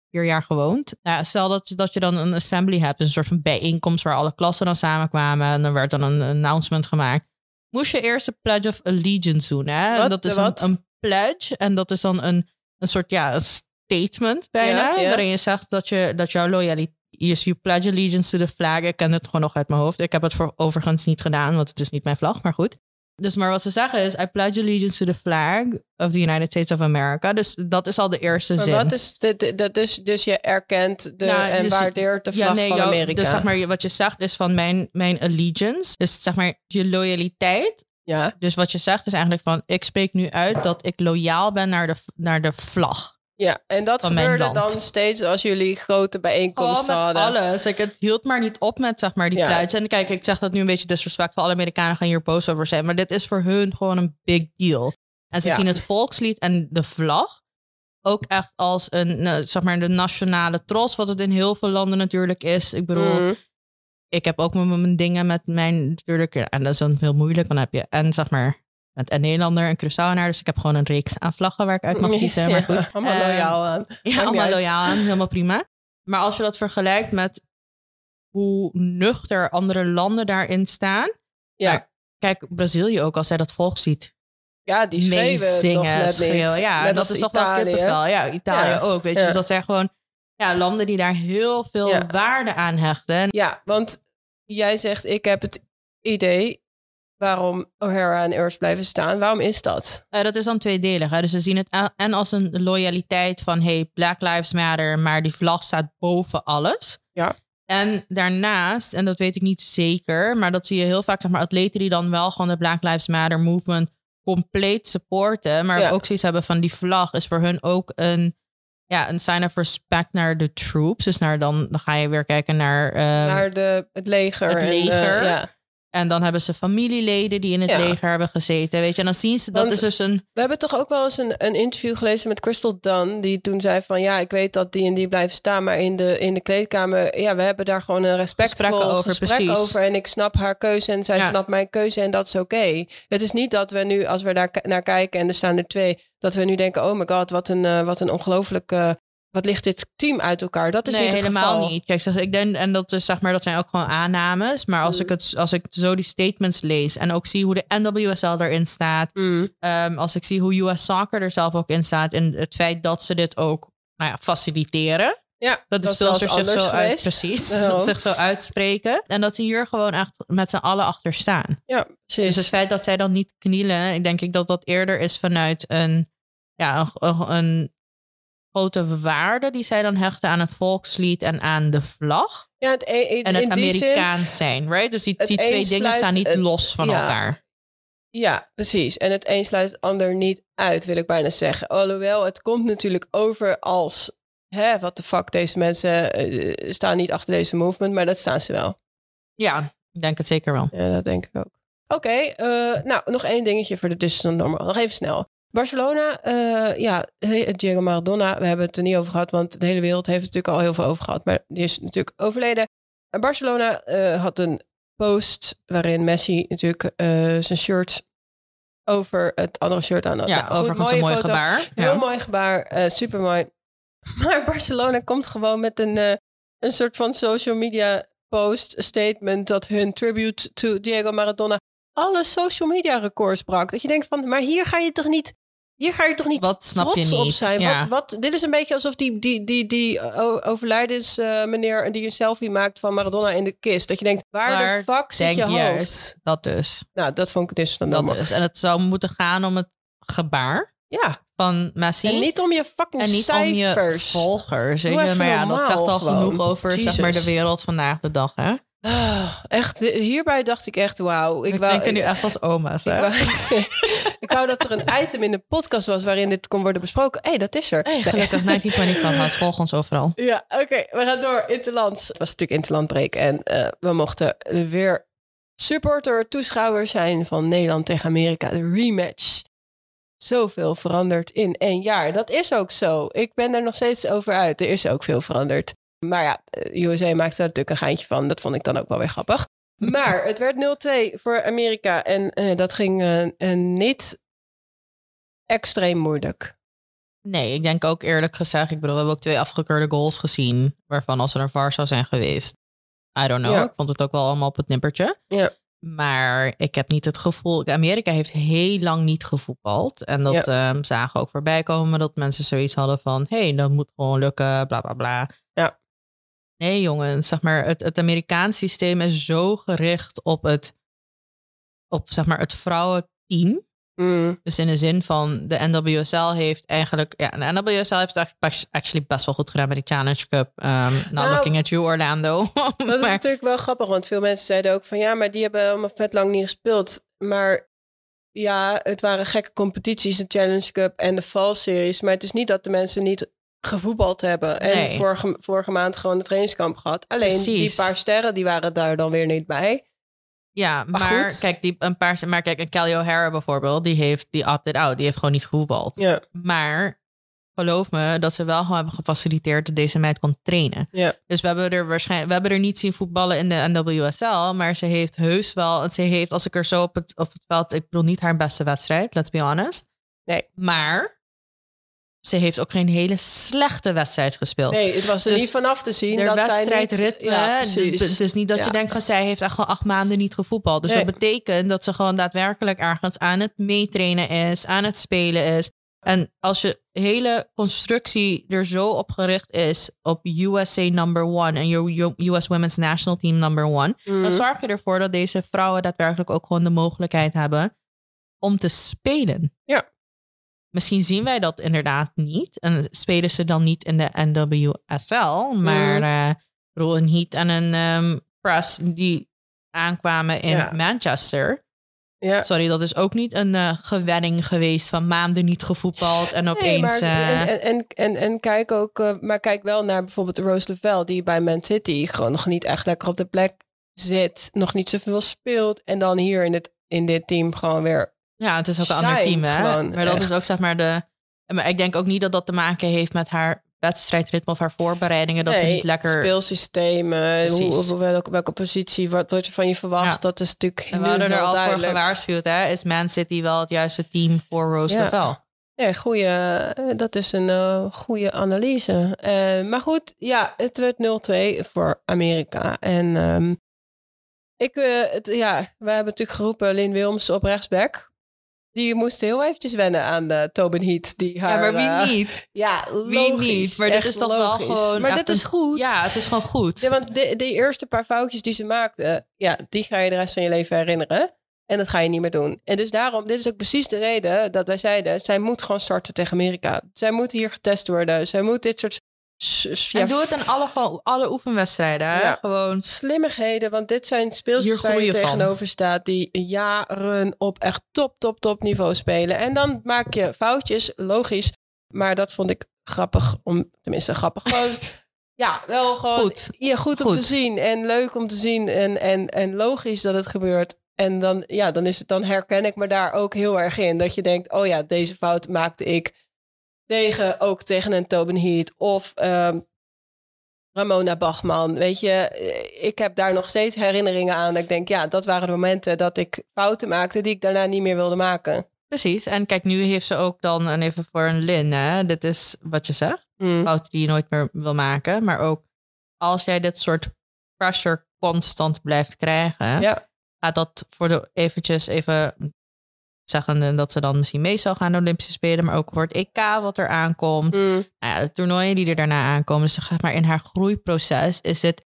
vier jaar gewoond. Nou, stel dat, je- dat je dan een assembly hebt, een soort van bijeenkomst waar alle klassen dan samenkwamen en er werd dan een announcement gemaakt. Moest je eerst de Pledge of Allegiance doen, hè? Wat? En dat is een, een pledge en dat is dan een, een soort ja, een statement bijna, Ja, ja. waarin je zegt dat, je, dat jouw loyaliteit is you pledge allegiance to the flag. Ik ken het gewoon nog uit mijn hoofd. Ik heb het voor, overigens niet gedaan, want het is niet mijn vlag, maar goed. Dus maar wat ze zeggen is, I pledge allegiance to the flag of the United States of America. Dus dat is al de eerste Maar zin. wat is de, de, de- dus, dus je erkent de, Nou, en dus- waardeert de vlag ja, nee, van jouw- Amerika. Dus zeg maar, wat je zegt is van mijn, mijn allegiance. Dus zeg maar, je loyaliteit. ja, Dus wat je zegt is eigenlijk van, ik spreek nu uit dat ik loyaal ben naar de, naar de vlag. Ja, en dat gebeurde dan steeds als jullie grote bijeenkomsten met hadden. alles. Ik, het hield maar niet op met zeg maar die Ja. En kijk, ik zeg dat nu een beetje disrespectvol. Alle Amerikanen gaan hier boos over zijn. Maar dit is voor hun gewoon een big deal. En ze Ja. zien het volkslied en de vlag ook echt als een, nou, zeg maar, de nationale trots. Wat het in heel veel landen natuurlijk is. Ik bedoel, Mhm. ik heb ook mijn, mijn dingen met mijn natuurlijk. En dat is dan heel moeilijk. Dan heb je en zeg maar met een Nederlander en Curaçaoenaar. Dus ik heb gewoon een reeks aan vlaggen waar ik uit mag kiezen. Maar goed. allemaal Eh, loyaal aan. ja, allemaal uit. loyaal aan, helemaal prima. Maar als je dat vergelijkt met hoe nuchter andere landen daarin staan. Ja. Maar kijk, Brazilië ook, als zij dat volk ziet. Ja, die net niet. schreeuwen. Ja, Net dat is toch wel kippenvel. Ja, Italië Ja. ook. Weet je, Ja. dus dat zijn gewoon ja, landen die daar heel veel waarde aan hechten. En Ja, want jij zegt, ik heb het idee waarom O'Hara en Earth blijven staan. Waarom is dat? Eh, dat is dan tweedelig. Hè? Dus ze zien het en als een loyaliteit van hey, Black Lives Matter, maar die vlag staat boven alles. Ja. En daarnaast, en dat weet ik niet zeker, maar dat zie je heel vaak, zeg maar, atleten die dan wel gewoon de Black Lives Matter movement compleet supporten, maar Ja. ook zoiets hebben van die vlag is voor hun ook een, ja, een sign of respect naar de troops. Dus naar dan, dan ga je weer kijken naar, ehm, Naar de, het leger. het en, eh, leger. ja. En dan hebben ze familieleden die in het Ja. leger hebben gezeten, weet je. En dan zien ze, dat Want- is dus een, We hebben toch ook wel eens een, een interview gelezen met Crystal Dunn. Die toen zei van ja, ik weet dat die en die blijven staan. Maar in de, in de kleedkamer, ja, we hebben daar gewoon een respectvol Gesprekken gesprek over, over. precies. En ik snap haar keuze en zij Ja. snapt mijn keuze en dat is oké. Het is niet dat we nu, als we daar naar kijken en er staan er twee, dat we nu denken, oh my god, wat een, eh, wat een ongelooflijk, wat ligt dit team uit elkaar. Dat is nee, niet het helemaal geval. niet. Kijk, zeg, ik denk, en dat is zeg maar, dat zijn ook gewoon aannames. Maar als, Mm. ik het, als ik zo die statements lees en ook zie hoe de NWSL erin staat, Mm. ehm, als ik zie hoe US Soccer er zelf ook in staat en het feit dat ze dit ook nou ja, faciliteren. Ja, Dat de is anders zo, uit, precies, dat zich zo uitspreken. En dat ze hier gewoon echt met z'n allen achter staan. Ja, precies. Dus het feit dat zij dan niet knielen, ik denk ik dat dat eerder is vanuit een, ja, een, een grote waarde die zij dan hechten aan het volkslied en aan de vlag. ja, het, in, En het zin, Amerikaans zijn, right? Dus die, twee dingen staan niet het- los van ja. elkaar. Ja, precies. En het een sluit het ander niet uit, wil ik bijna zeggen. Alhoewel, het komt natuurlijk over als... Hè, wat de fuck, deze mensen eh, staan niet achter deze movement, maar dat staan ze wel. Ja, ik denk het zeker wel. Ja, dat denk ik ook. Oké, eh, nou, nog één dingetje voor de Distance Normal. Nog even snel. Barcelona, eh, ja, Diego Maradona, we hebben het er niet over gehad, want de hele wereld heeft het natuurlijk al heel veel over gehad, maar die is natuurlijk overleden. En Barcelona eh, had een post waarin Messi natuurlijk eh, zijn shirt over het andere shirt aan had. Ja, Nou, goed, overigens een mooi foto. gebaar. Heel Ja. mooi gebaar, super mooi. Maar Barcelona komt gewoon met een, een soort van social media post, statement dat hun tribute to Diego Maradona alle social media records brak. Dat je denkt van, maar hier ga je toch niet, hier ga je toch niet Wat snap je trots op zijn? Ja. Wat, wat, dit is een beetje alsof die, die, die, die o- overlijdens eh, meneer die een selfie maakt van Maradona in de kist. Dat je denkt, waar, Waar de fuck zit je hoofd? juist. Dat dus. Nou, dat vond ik dus dan Dat dus. En het zou moeten gaan om het gebaar Ja, van Messi. en niet om je fucking en niet om je cijfers. volgers. Doe even Maar ja, dat zegt al gewoon. genoeg over zeg maar, de wereld vandaag de dag. Hè? Ah, echt, eh, hierbij dacht ik echt, wauw. Ik Ik wou, denk nu echt als oma's. Hè? Ik wou, ik wou dat er een item in de podcast was waarin dit kon worden besproken. Hé, hey, dat is er. Hey, gelukkig 1920 Clubhouse. Volg ons overal. Ja, oké. we gaan door. Interlands. Het was natuurlijk Interlandbreek. En eh, we mochten weer supporter, toeschouwer zijn van Nederland tegen Amerika. De rematch. Zoveel veranderd in één jaar. Dat is ook zo. Ik ben er nog steeds over uit. Er is ook veel veranderd. Maar ja, eh, USA maakte daar natuurlijk een geintje van. Dat vond ik dan ook wel weer grappig. Maar het werd 0-2 voor Amerika. En eh, dat ging eh, niet extreem moeilijk. Nee, ik denk ook eerlijk gezegd, ik bedoel, we hebben ook twee afgekeurde goals gezien, waarvan als er een VAR zou zijn geweest, I don't know, Ja. ik vond het ook wel allemaal op het nippertje. Ja. Maar ik heb niet het gevoel, Amerika heeft heel lang niet gevoetbald. En dat ehm, zagen ook voorbij komen, dat mensen zoiets hadden van, hé, hey, dat moet gewoon lukken, bla bla bla. Nee jongens, zeg maar, het, het Amerikaans systeem is zo gericht op het, op zeg maar het vrouwenteam. Mm. Dus in de zin van de NWSL heeft eigenlijk, ja, de NWSL heeft eigenlijk actually best wel goed gedaan bij die Challenge Cup. Um, not Nou, looking at you, Orlando. Dat is natuurlijk wel grappig, want veel mensen zeiden ook van ja, maar die hebben allemaal vet lang niet gespeeld. Maar ja, het waren gekke competities, de Challenge Cup en de Fall Series. Maar het is niet dat de mensen niet gevoetbald hebben. En Nee. vorige, vorige maand gewoon een trainingskamp gehad. Alleen die paar sterren, die waren daar dan weer niet bij. ja, Maar kijk, die, een paar, maar kijk, een Kelly O'Hara bijvoorbeeld, die heeft die opted out, die heeft gewoon niet gevoetbald. Ja, Maar geloof me dat ze wel gewoon hebben gefaciliteerd dat deze meid kon trainen. ja. Dus we hebben er waarschijnlijk, we hebben er niet zien voetballen in de NWSL, maar ze heeft heus wel, ze heeft, als ik er zo op het, op het veld, ik bedoel niet haar beste wedstrijd, let's be honest. Nee. Maar ze heeft ook geen hele slechte wedstrijd gespeeld. Nee, het was er Dus niet vanaf te zien dat wedstrijdritme, Ja, het is niet dat Ja. je denkt van zij heeft echt gewoon acht maanden niet gevoetbald. Dus Nee. dat betekent dat ze gewoon daadwerkelijk ergens aan het meetrainen is, aan het spelen is. En als je hele constructie er zo op gericht is op USA number one en your US Women's National Team number one, Mhm. dan zorg je ervoor dat deze vrouwen daadwerkelijk ook gewoon de mogelijkheid hebben om te spelen. Ja. Misschien zien wij dat inderdaad niet. En spelen ze dan niet in de NWSL. Maar een Heat en een ehm, Press die aankwamen in Ja. Manchester. Ja. Sorry, dat is ook niet een eh gewenning geweest van maanden niet gevoetbald. En Nee, opeens... maar, eh, en, en, en, en kijk ook, maar kijk wel naar bijvoorbeeld Rose Lavelle, die bij Man City gewoon nog niet echt lekker op de plek zit, nog niet zoveel speelt. En dan hier in, het, in dit team gewoon weer. Ja, het is ook een ander team, hè? gewoon, maar dat is ook zeg maar de. Maar ik denk ook niet dat dat te maken heeft met haar wedstrijdritme of haar voorbereidingen. Dat ze niet lekker. Speelsystemen, hoe, hoe- welke, welke positie, wat wordt er van je verwacht, Ja. dat is natuurlijk En we hadden er al duidelijk. voor gewaarschuwd, hè? Is Man City wel het juiste team voor Rose Ja. Lavelle? Ja, goeie, eh, dat is een eh, goede analyse. Eh, maar goed, ja, het werd 0-2 voor Amerika. En ehm, ik, het, ja, we hebben natuurlijk geroepen Lynn Wilms op rechtsback. Die moest heel eventjes wennen aan de Tobin Heat. Die haar, ja, maar eh, wie niet? ja, Wie logisch, niet? Maar dit is toch wel gewoon Maar dit is goed. Ja, het is gewoon goed. Ja, want de, de eerste paar foutjes die ze maakte, ja, die ga je de rest van je leven herinneren. En dat ga je niet meer doen. En dus daarom, dit is ook precies de reden dat wij zeiden, zij moet gewoon starten tegen Amerika. Zij moet hier getest worden. Zij moet dit soort s- en doe het in alle, gewoon alle oefenwedstrijden. Hè? Ja. Gewoon. slimmigheden. Want dit zijn speelsters waar je van. tegenover staat die jaren op echt top, top, top niveau spelen. En dan maak je foutjes, logisch. Maar dat vond ik grappig om, tenminste grappig, gewoon... Ja, wel gewoon Goed. Ja, goed om Goed. te zien en leuk om te zien en, en, en logisch dat het gebeurt. En dan, ja, dan, is het, dan herken ik me daar ook heel erg in. Dat je denkt, oh ja, deze fout maakte ik tegen, ook tegen een Tobin Heat of ehm, Ramona Bachman. Weet je, eh, ik heb daar nog steeds herinneringen aan. Ik denk, ja, dat waren de momenten dat ik fouten maakte die ik daarna niet meer wilde maken. Precies. En kijk, nu heeft ze ook dan, en even voor een Lin, hè? dit is wat je zegt. Mm. fouten die je nooit meer wil maken. Maar ook als jij dit soort pressure constant blijft krijgen, Ja. gaat dat voor de eventjes even zeggen dat ze dan misschien mee zal gaan naar de Olympische Spelen, maar ook voor het EK wat er aankomt. Mm. Nou ja, de toernooien die er daarna aankomen. Dus zeg maar in haar groeiproces is het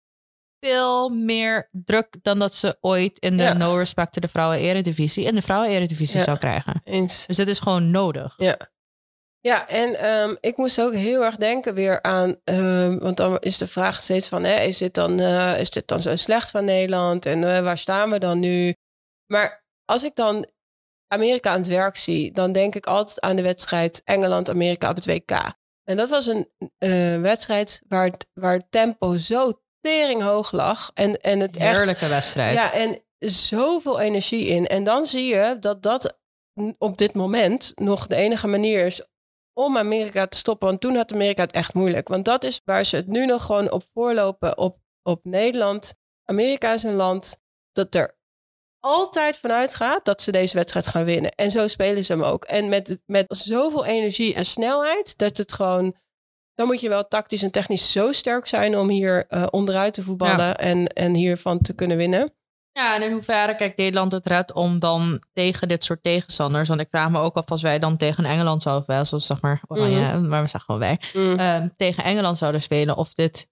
veel meer druk dan dat ze ooit in de Ja. no respect to de vrouwen eredivisie in de vrouwen eredivisie Ja. zou krijgen. Eens. Dus dit is gewoon nodig. Ja. Ja, en ehm, ik moest ook heel erg denken weer aan, ehm, want dan is de vraag steeds van, hè, is, dit dan, eh, is dit dan zo slecht van Nederland en eh, waar staan we dan nu? Maar als ik dan Amerika aan het werk zie, dan denk ik altijd aan de wedstrijd Engeland-Amerika op het WK. En dat was een eh, wedstrijd waar het, waar het tempo zo tering hoog lag en, en het echt Heerlijke wedstrijd. ja, en zoveel energie in. En dan zie je dat dat op dit moment nog de enige manier is om Amerika te stoppen. Want toen had Amerika het echt moeilijk. Want dat is waar ze het nu nog gewoon op voorlopen op, op Nederland. Amerika is een land dat er altijd vanuit gaat dat ze deze wedstrijd gaan winnen. En zo spelen ze hem ook. En met, met zoveel energie en snelheid dat het gewoon. Dan moet je wel tactisch en technisch zo sterk zijn om hier uh, onderuit te voetballen en, en hiervan te kunnen winnen. Ja, en in hoeverre kijkt Nederland het red om dan tegen dit soort tegenstanders? Want ik vraag me ook af als wij dan tegen Engeland zouden, wel, zoals zeg maar, oranje, mm. maar we zeggen gewoon wij, mm. uh, tegen Engeland zouden spelen, of dit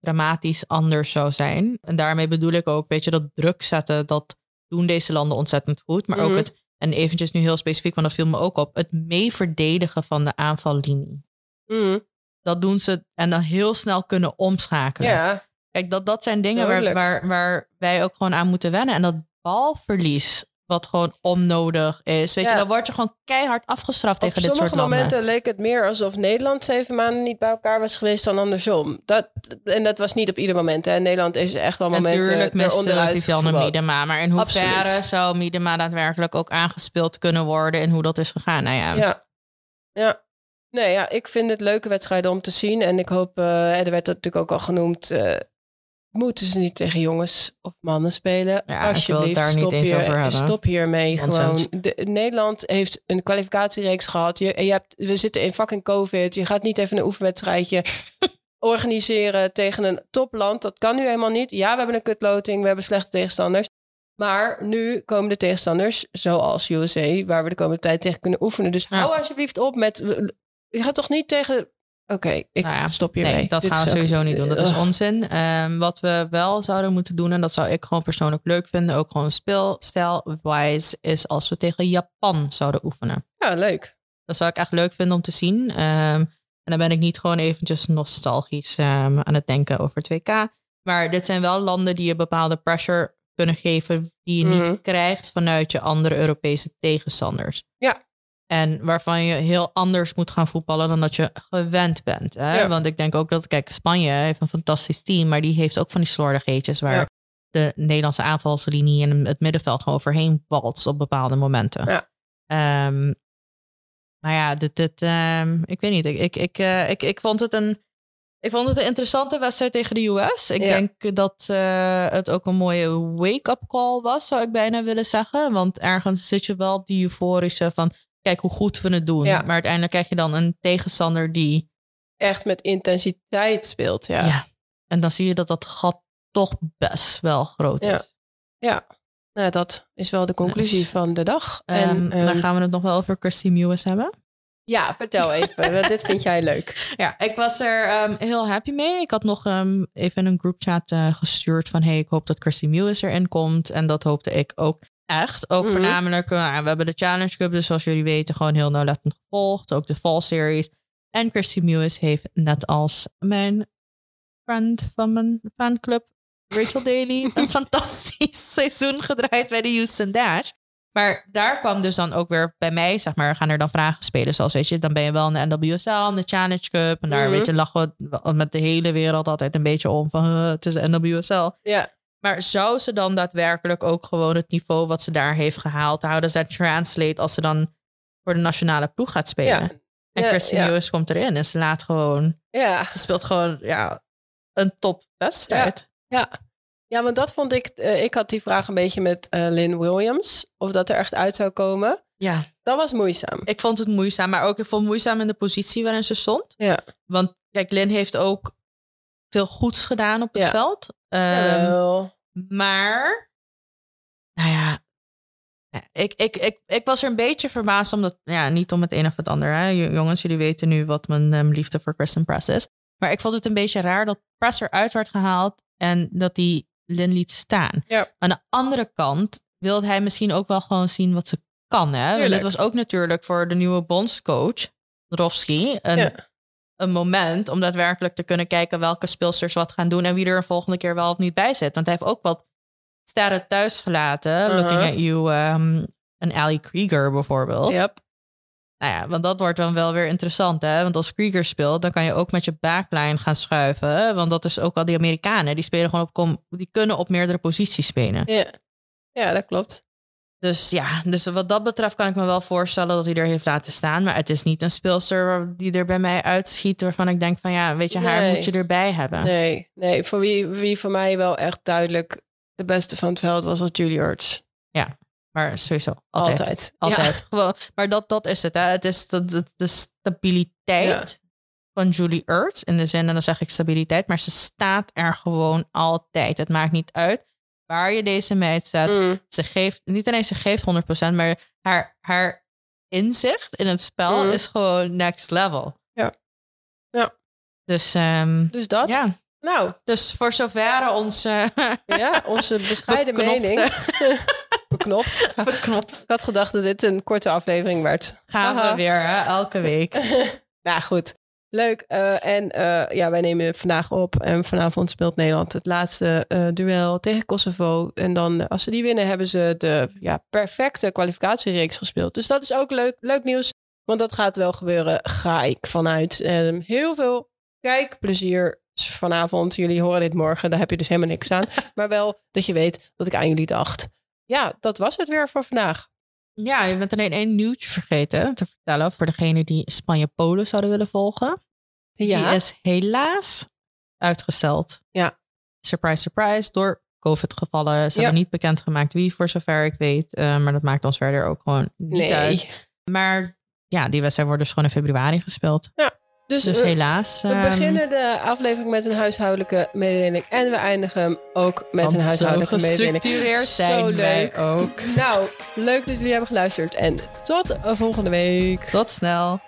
dramatisch anders zou zijn. En daarmee bedoel ik ook, weet je, dat druk zetten, dat doen deze landen ontzettend goed. Maar ook mhm. het, en eventjes nu heel specifiek, want dat viel me ook op, het mee verdedigen van de aanvallinie. Mhm. Dat doen ze en dan heel snel kunnen omschakelen. Ja. Kijk, dat, dat zijn dingen waar, waar, waar wij ook gewoon aan moeten wennen. En dat balverlies, wat gewoon onnodig is. Weet je, dan word je gewoon keihard afgestraft tegen dit soort landen. Op sommige momenten leek het meer alsof Nederland zeven maanden niet bij elkaar was geweest dan andersom. Dat, en dat was niet op ieder moment. Hè. Nederland is echt wel momenten Natuurlijk met onderuit Miedema. Maar in hoeverre zou Miedema daadwerkelijk ook aangespeeld kunnen worden en hoe dat is gegaan? Nou ja. Ja. ja. Nee, ja, ik vind het leuke wedstrijden om te zien. En ik hoop, uh, er werd natuurlijk ook al genoemd, uh, moeten ze niet tegen jongens of mannen spelen. Ja, Alsjeblieft, daar stop, niet hier, stop hiermee. Gewoon. De, Nederland heeft een kwalificatiereeks gehad. Je, je hebt, we zitten in fucking COVID. Je gaat niet even een oefenwedstrijdje organiseren tegen een topland. Dat kan nu helemaal niet. Ja, we hebben een kutloting. We hebben slechte tegenstanders. Maar nu komen de tegenstanders, zoals USA, waar we de komende tijd tegen kunnen oefenen. Dus hou alsjeblieft op met. Je gaat toch niet tegen Oké, ik nou stop hiermee. Nee, dat gaan we sowieso niet doen. Dat is onzin. Ehm, wat we wel zouden moeten doen, en dat zou ik gewoon persoonlijk leuk vinden, ook gewoon speelstijl-wise, is als we tegen Japan zouden oefenen. Ja, leuk. Dat zou ik echt leuk vinden om te zien. Ehm, en dan ben ik niet gewoon eventjes nostalgisch um, aan het denken over 2K. Maar dit zijn wel landen die je bepaalde pressure kunnen geven die je niet mhm. krijgt vanuit je andere Europese tegenstanders. En waarvan je heel anders moet gaan voetballen dan dat je gewend bent. Hè? Want ik denk ook dat, kijk, Spanje heeft een fantastisch team, maar die heeft ook van die slordigheidjes waar de Nederlandse aanvalslinie en het middenveld gewoon overheen walst op bepaalde momenten. Ja. Um, maar ja, dit, dit, um, ik weet niet. Ik, ik, ik, uh, ik, ik vond het een. Ik vond het een interessante wedstrijd tegen de US. Ik denk dat uh, het ook een mooie wake-up call was, zou ik bijna willen zeggen. Want ergens zit je wel op die euforische van kijk hoe goed we het doen. Maar uiteindelijk krijg je dan een tegenstander die... Echt met intensiteit speelt, ja. ja. En dan zie je dat dat gat toch best wel groot is. Ja, nou, dat is wel de conclusie van de dag. en um, dan gaan we het nog wel over Christy Mewis hebben. Ja, vertel even. dit vind jij leuk. Ja, ik was er um, heel happy mee. Ik had nog um, even een groupchat uh, gestuurd van... hey, ik hoop dat Christy Mewis erin komt. En dat hoopte ik ook echt. Ook mhm. voornamelijk, uh, we hebben de Challenge Cup, dus zoals jullie weten, gewoon heel nauwlettend gevolgd. Ook de Fall Series. En Christy Mewis heeft net als mijn friend van mijn fanclub, Rachel Daly, een fantastisch seizoen gedraaid bij de Houston Dash. Maar daar kwam dus dan ook weer bij mij, zeg maar, gaan er dan vragen spelen. Zoals weet je, dan ben je wel in de NWSL, in de Challenge Cup. En daar, mm weet je, lachen we met de hele wereld altijd een beetje om van, uh, het is de NWSL. Ja. Maar zou ze dan daadwerkelijk ook gewoon het niveau wat ze daar heeft gehaald, houden ze dat translate als ze dan voor de nationale ploeg gaat spelen? Ja. En ja, Christine ja. komt erin en ze laat gewoon, ja. ze speelt gewoon ja, een top wedstrijd. Ja. ja. want dat vond ik, uh, ik had die vraag een beetje met uh, Lynn Williams, of dat er echt uit zou komen. Ja. Dat was moeizaam. Ik vond het moeizaam, maar ook ik vond het moeizaam in de positie waarin ze stond. Ja. Want kijk, Lynn heeft ook veel goeds gedaan op het veld. Um, maar, nou ja, ik, ik, ik, ik was er een beetje verbaasd, omdat, ja, niet om het een of het ander. Hè. Jongens, jullie weten nu wat mijn um, liefde voor Kristen Press is. Maar ik vond het een beetje raar dat Press eruit werd gehaald en dat hij Lin liet staan. Ja. Aan de andere kant wilde hij misschien ook wel gewoon zien wat ze kan. Hè? Dit was ook natuurlijk voor de nieuwe bondscoach, Rofsky, een, ja een moment om daadwerkelijk te kunnen kijken welke speelsters wat gaan doen en wie er een volgende keer wel of niet bij zit. Want hij heeft ook wat sterren thuis gelaten. Uh -huh. Looking at you, um, een Ali Krieger bijvoorbeeld. Yep. Nou ja, want dat wordt dan wel weer interessant, hè? Want als Krieger speelt, dan kan je ook met je backline gaan schuiven. Want dat is ook al die Amerikanen. Die spelen gewoon op, die kunnen op meerdere posities spelen. Ja, ja dat klopt. Dus ja, dus wat dat betreft kan ik me wel voorstellen dat hij er heeft laten staan. Maar het is niet een speelster die er bij mij uitschiet waarvan ik denk van ja, weet je, haar moet je erbij hebben. Nee, nee. Voor wie, wie voor mij wel echt duidelijk de beste van het veld was, was Julie Hurts. Ja, maar sowieso. Altijd. Altijd. Altijd. Ja. Gewoon, maar dat, dat is het. Hè. Het is de, de, de stabiliteit van Julie Ertz. In de zin, en dan zeg ik stabiliteit, maar ze staat er gewoon altijd. Het maakt niet uit waar je deze meid zet. Mm. Ze geeft, niet alleen ze geeft 100%, maar haar, haar inzicht in het spel Mm. is gewoon next level. Ja. Ja. Dus, ehm, Dus dat. ja. Nou, Dus voor zover onze ja, onze bescheiden Beknopte. mening. Beknopt. beknopt Ik had gedacht dat dit een korte aflevering werd. gaan we weer hè, elke week. Nou goed, leuk. Eh, en eh, ja, wij nemen vandaag op. En vanavond speelt Nederland het laatste eh, duel tegen Kosovo. En dan, als ze die winnen, hebben ze de ja, perfecte kwalificatiereeks gespeeld. Dus dat is ook leuk, leuk nieuws. Want dat gaat wel gebeuren, ga ik vanuit. Ehm, heel veel kijkplezier vanavond. Jullie horen dit morgen, daar heb je dus helemaal niks aan. maar wel dat je weet dat ik aan jullie dacht. Ja, dat was het weer voor vandaag. Ja, je bent alleen één nieuwtje vergeten te vertellen voor degene die Spanje-Polen zouden willen volgen. Die is helaas uitgesteld. Ja. Surprise, surprise, door COVID-gevallen. Ze Ja. hebben niet bekendgemaakt wie, voor zover ik weet. Eh, maar dat maakt ons verder ook gewoon niet nee. uit. Maar ja, die wedstrijd wordt dus gewoon in februari gespeeld. Dus, Dus eh, helaas. We ehm, beginnen de aflevering met een huishoudelijke mededeling. En we eindigen hem ook met want een huishoudelijke zo mededeling. Zo zijn wij leuk. ook. Nou, leuk dat jullie hebben geluisterd. En tot volgende week. Tot snel.